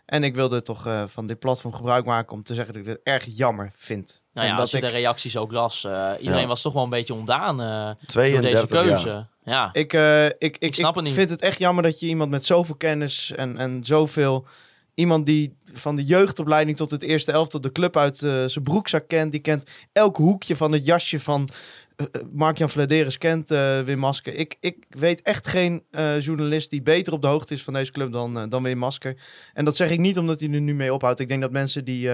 En ik wilde toch eh, van dit platform gebruik maken om te zeggen dat ik het erg jammer vind. Nou ja, en als dat je ik, de reacties ook las, iedereen Ja. was toch wel een beetje ontdaan eh, door deze 32 keuze. jaar. Ja. ik, eh, ik, ik, ik, snap het niet. vind het echt jammer dat je iemand met zoveel kennis en, en zoveel... Iemand die van de jeugdopleiding tot het eerste elftal de club uit eh, zijn broekzak kent. Die kent elk hoekje van het jasje van eh, Mark-Jan Vladeris kent Wim Masker. Ik, ik weet echt geen journalist die beter op de hoogte is van deze club dan, dan Wim Masker. En dat zeg ik niet omdat hij er nu mee ophoudt. Ik denk dat mensen die...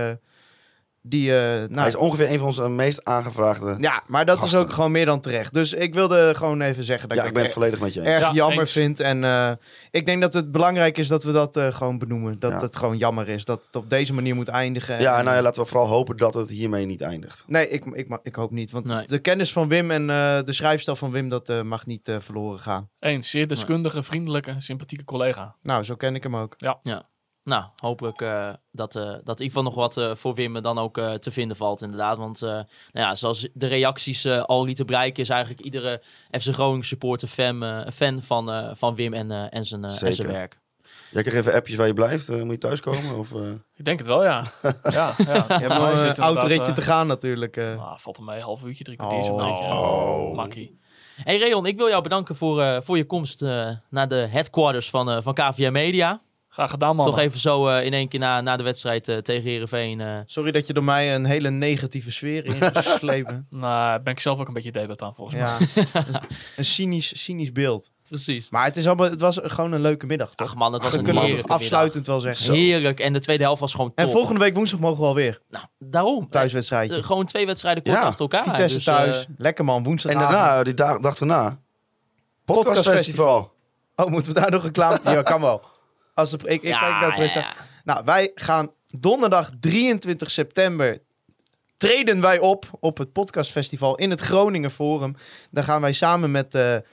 die eh, nou, Hij is ongeveer een van onze meest aangevraagde. ja, maar dat is ook gewoon meer dan terecht. Dus ik wilde gewoon even zeggen dat Ja, ik, ik ben het volledig met je eens. erg Ja, jammer eens. vind. En eh, ik denk dat het belangrijk is dat we dat eh, gewoon benoemen. Dat Ja. het gewoon jammer is. Dat het op deze manier moet eindigen. Ja, En, nou ja, laten we vooral hopen dat het hiermee niet eindigt. Nee, ik, ik, ik hoop niet. Want Nee. de kennis van Wim en eh, de schrijfstijl van Wim, dat mag niet verloren gaan. Een zeer deskundige, vriendelijke, sympathieke collega. Nou, zo ken ik hem ook. Nou, hopelijk eh, dat, eh, dat in ieder geval nog wat eh, voor Wim dan ook eh, te vinden valt, inderdaad. Want eh, nou ja, zoals de reacties eh, al lieten bereiken, is eigenlijk iedere FC Groningen supporter fan, eh, fan van, eh, van Wim en, eh, en, zijn, eh, en zijn werk. Jij krijgt even appjes waar je blijft. Moet je thuiskomen? Of, eh? Ik denk het wel, ja. ja, ja. Je hebt nog mij een dit oud inderdaad, ritje eh, te gaan natuurlijk. eh. nou, valt er mee, half uurtje, drie kwartier zo'n Oh. beetje. Oh. Makkie. Hey Reon, ik wil jou bedanken voor, eh, voor je komst eh, naar de headquarters van, eh van KVM Media. Graag gedaan, man. Toch even zo eh, in één keer na, na de wedstrijd eh, tegen Heerenveen. eh, Sorry dat je door mij een hele negatieve sfeer ingeslepen. Nou, ben ik zelf ook een beetje debat aan, volgens mij. een cynisch, cynisch beeld. precies. Maar het, is allemaal, het was gewoon een leuke middag, toch? Ach man, het was een kunnen heerlijke toch afsluitend wel zeggen. middag. Heerlijk. En de tweede helft was gewoon top. En volgende week woensdag mogen we alweer. Nou, daarom. Thuiswedstrijdje. Gewoon twee wedstrijden kort Ja, achter elkaar. Vitesse Dus, thuis. Lekker man, En woensdagavond. daarna, die dag, dag daarna, podcastfestival. Oh, moeten we daar nog reclame... ja, kan wel. Als de, ik ik ja, kijk naar de ja. Nou, wij gaan donderdag 23 september... treden wij op op het podcastfestival in het Groningen Forum. Daar gaan wij samen met de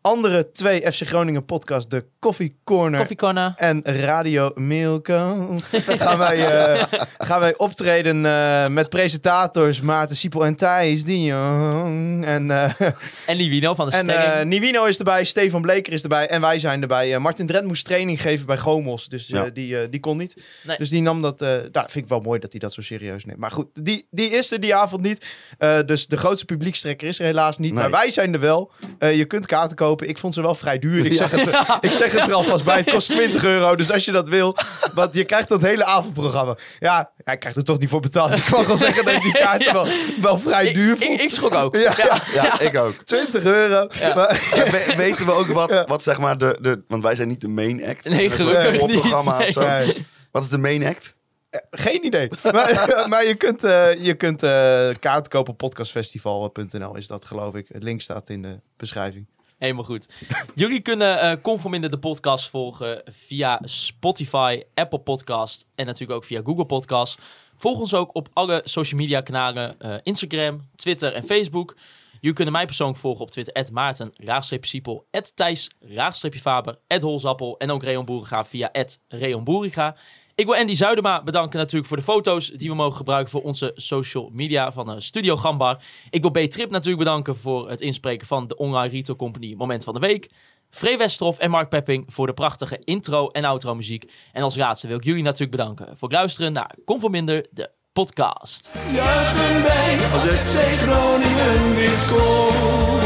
andere twee FC Groningen podcasts... de Coffee Corner Koffie Corner. en Radio Milko gaan wij, eh, gaan wij optreden eh, met presentators Maarten Siepel en Thijs de Jong. En, eh En Livino van de en eh, Nivino is erbij, Stefan Bleker is erbij en wij zijn erbij. Eh, Martin Drent moest training geven bij Gomos, dus Ja. die, die kon niet. Nee. Dus die nam dat, eh nou, vind ik wel mooi dat hij dat zo serieus neemt. Maar goed, die, die is er die avond niet. Eh, dus de grootste publiekstrekker is er helaas niet. Nee. Maar wij zijn er wel. Eh, je kunt kaarten kopen kopen. Ik vond ze wel vrij duur. Ik, zeg, het, ik zeg het er alvast bij. Het kost 20 euro. Dus als je dat wil. Want je krijgt dat hele avondprogramma. Ja, ja ik krijg er toch niet voor betaald. Ik mag wel zeggen dat ik die kaarten wel, wel vrij duur vond. ik, ik schrok ook. ja, ja. Ja, ik ook. 20 euro. Maar- Ja, we- weten we ook wat, Ja. wat zeg maar de, de... Want wij zijn niet de main act. Nee, gelukkig niet. of zo. Nee. Wat is de main act? Geen idee. maar, maar je kunt, eh je kunt eh kaart kopen op podcastfestival.nl is dat geloof ik. Het link staat in de beschrijving. Helemaal goed. Jullie kunnen eh Conforminder de podcast volgen via Spotify, Apple Podcast en natuurlijk ook via Google Podcast. Volg ons ook op alle social media kanalen, eh, Instagram, Twitter en Facebook. Jullie kunnen mij persoonlijk volgen op Twitter, Maarten, Siepel, Thijs, Faber, Holzappel en ook Reon Boeriga via Reon Boeriga. Ik wil Andy Zuidema bedanken natuurlijk voor de foto's die we mogen gebruiken voor onze social media van eh, Studio Gambar. Ik wil B-Trip natuurlijk bedanken voor het inspreken van de online retail company Moment van de Week. Free Westerhof en Mark Pepping voor de prachtige intro en outro muziek. En als laatste wil ik jullie natuurlijk bedanken voor het luisteren naar Conforminder, de podcast. Juichen wij als FC Groningen scoort.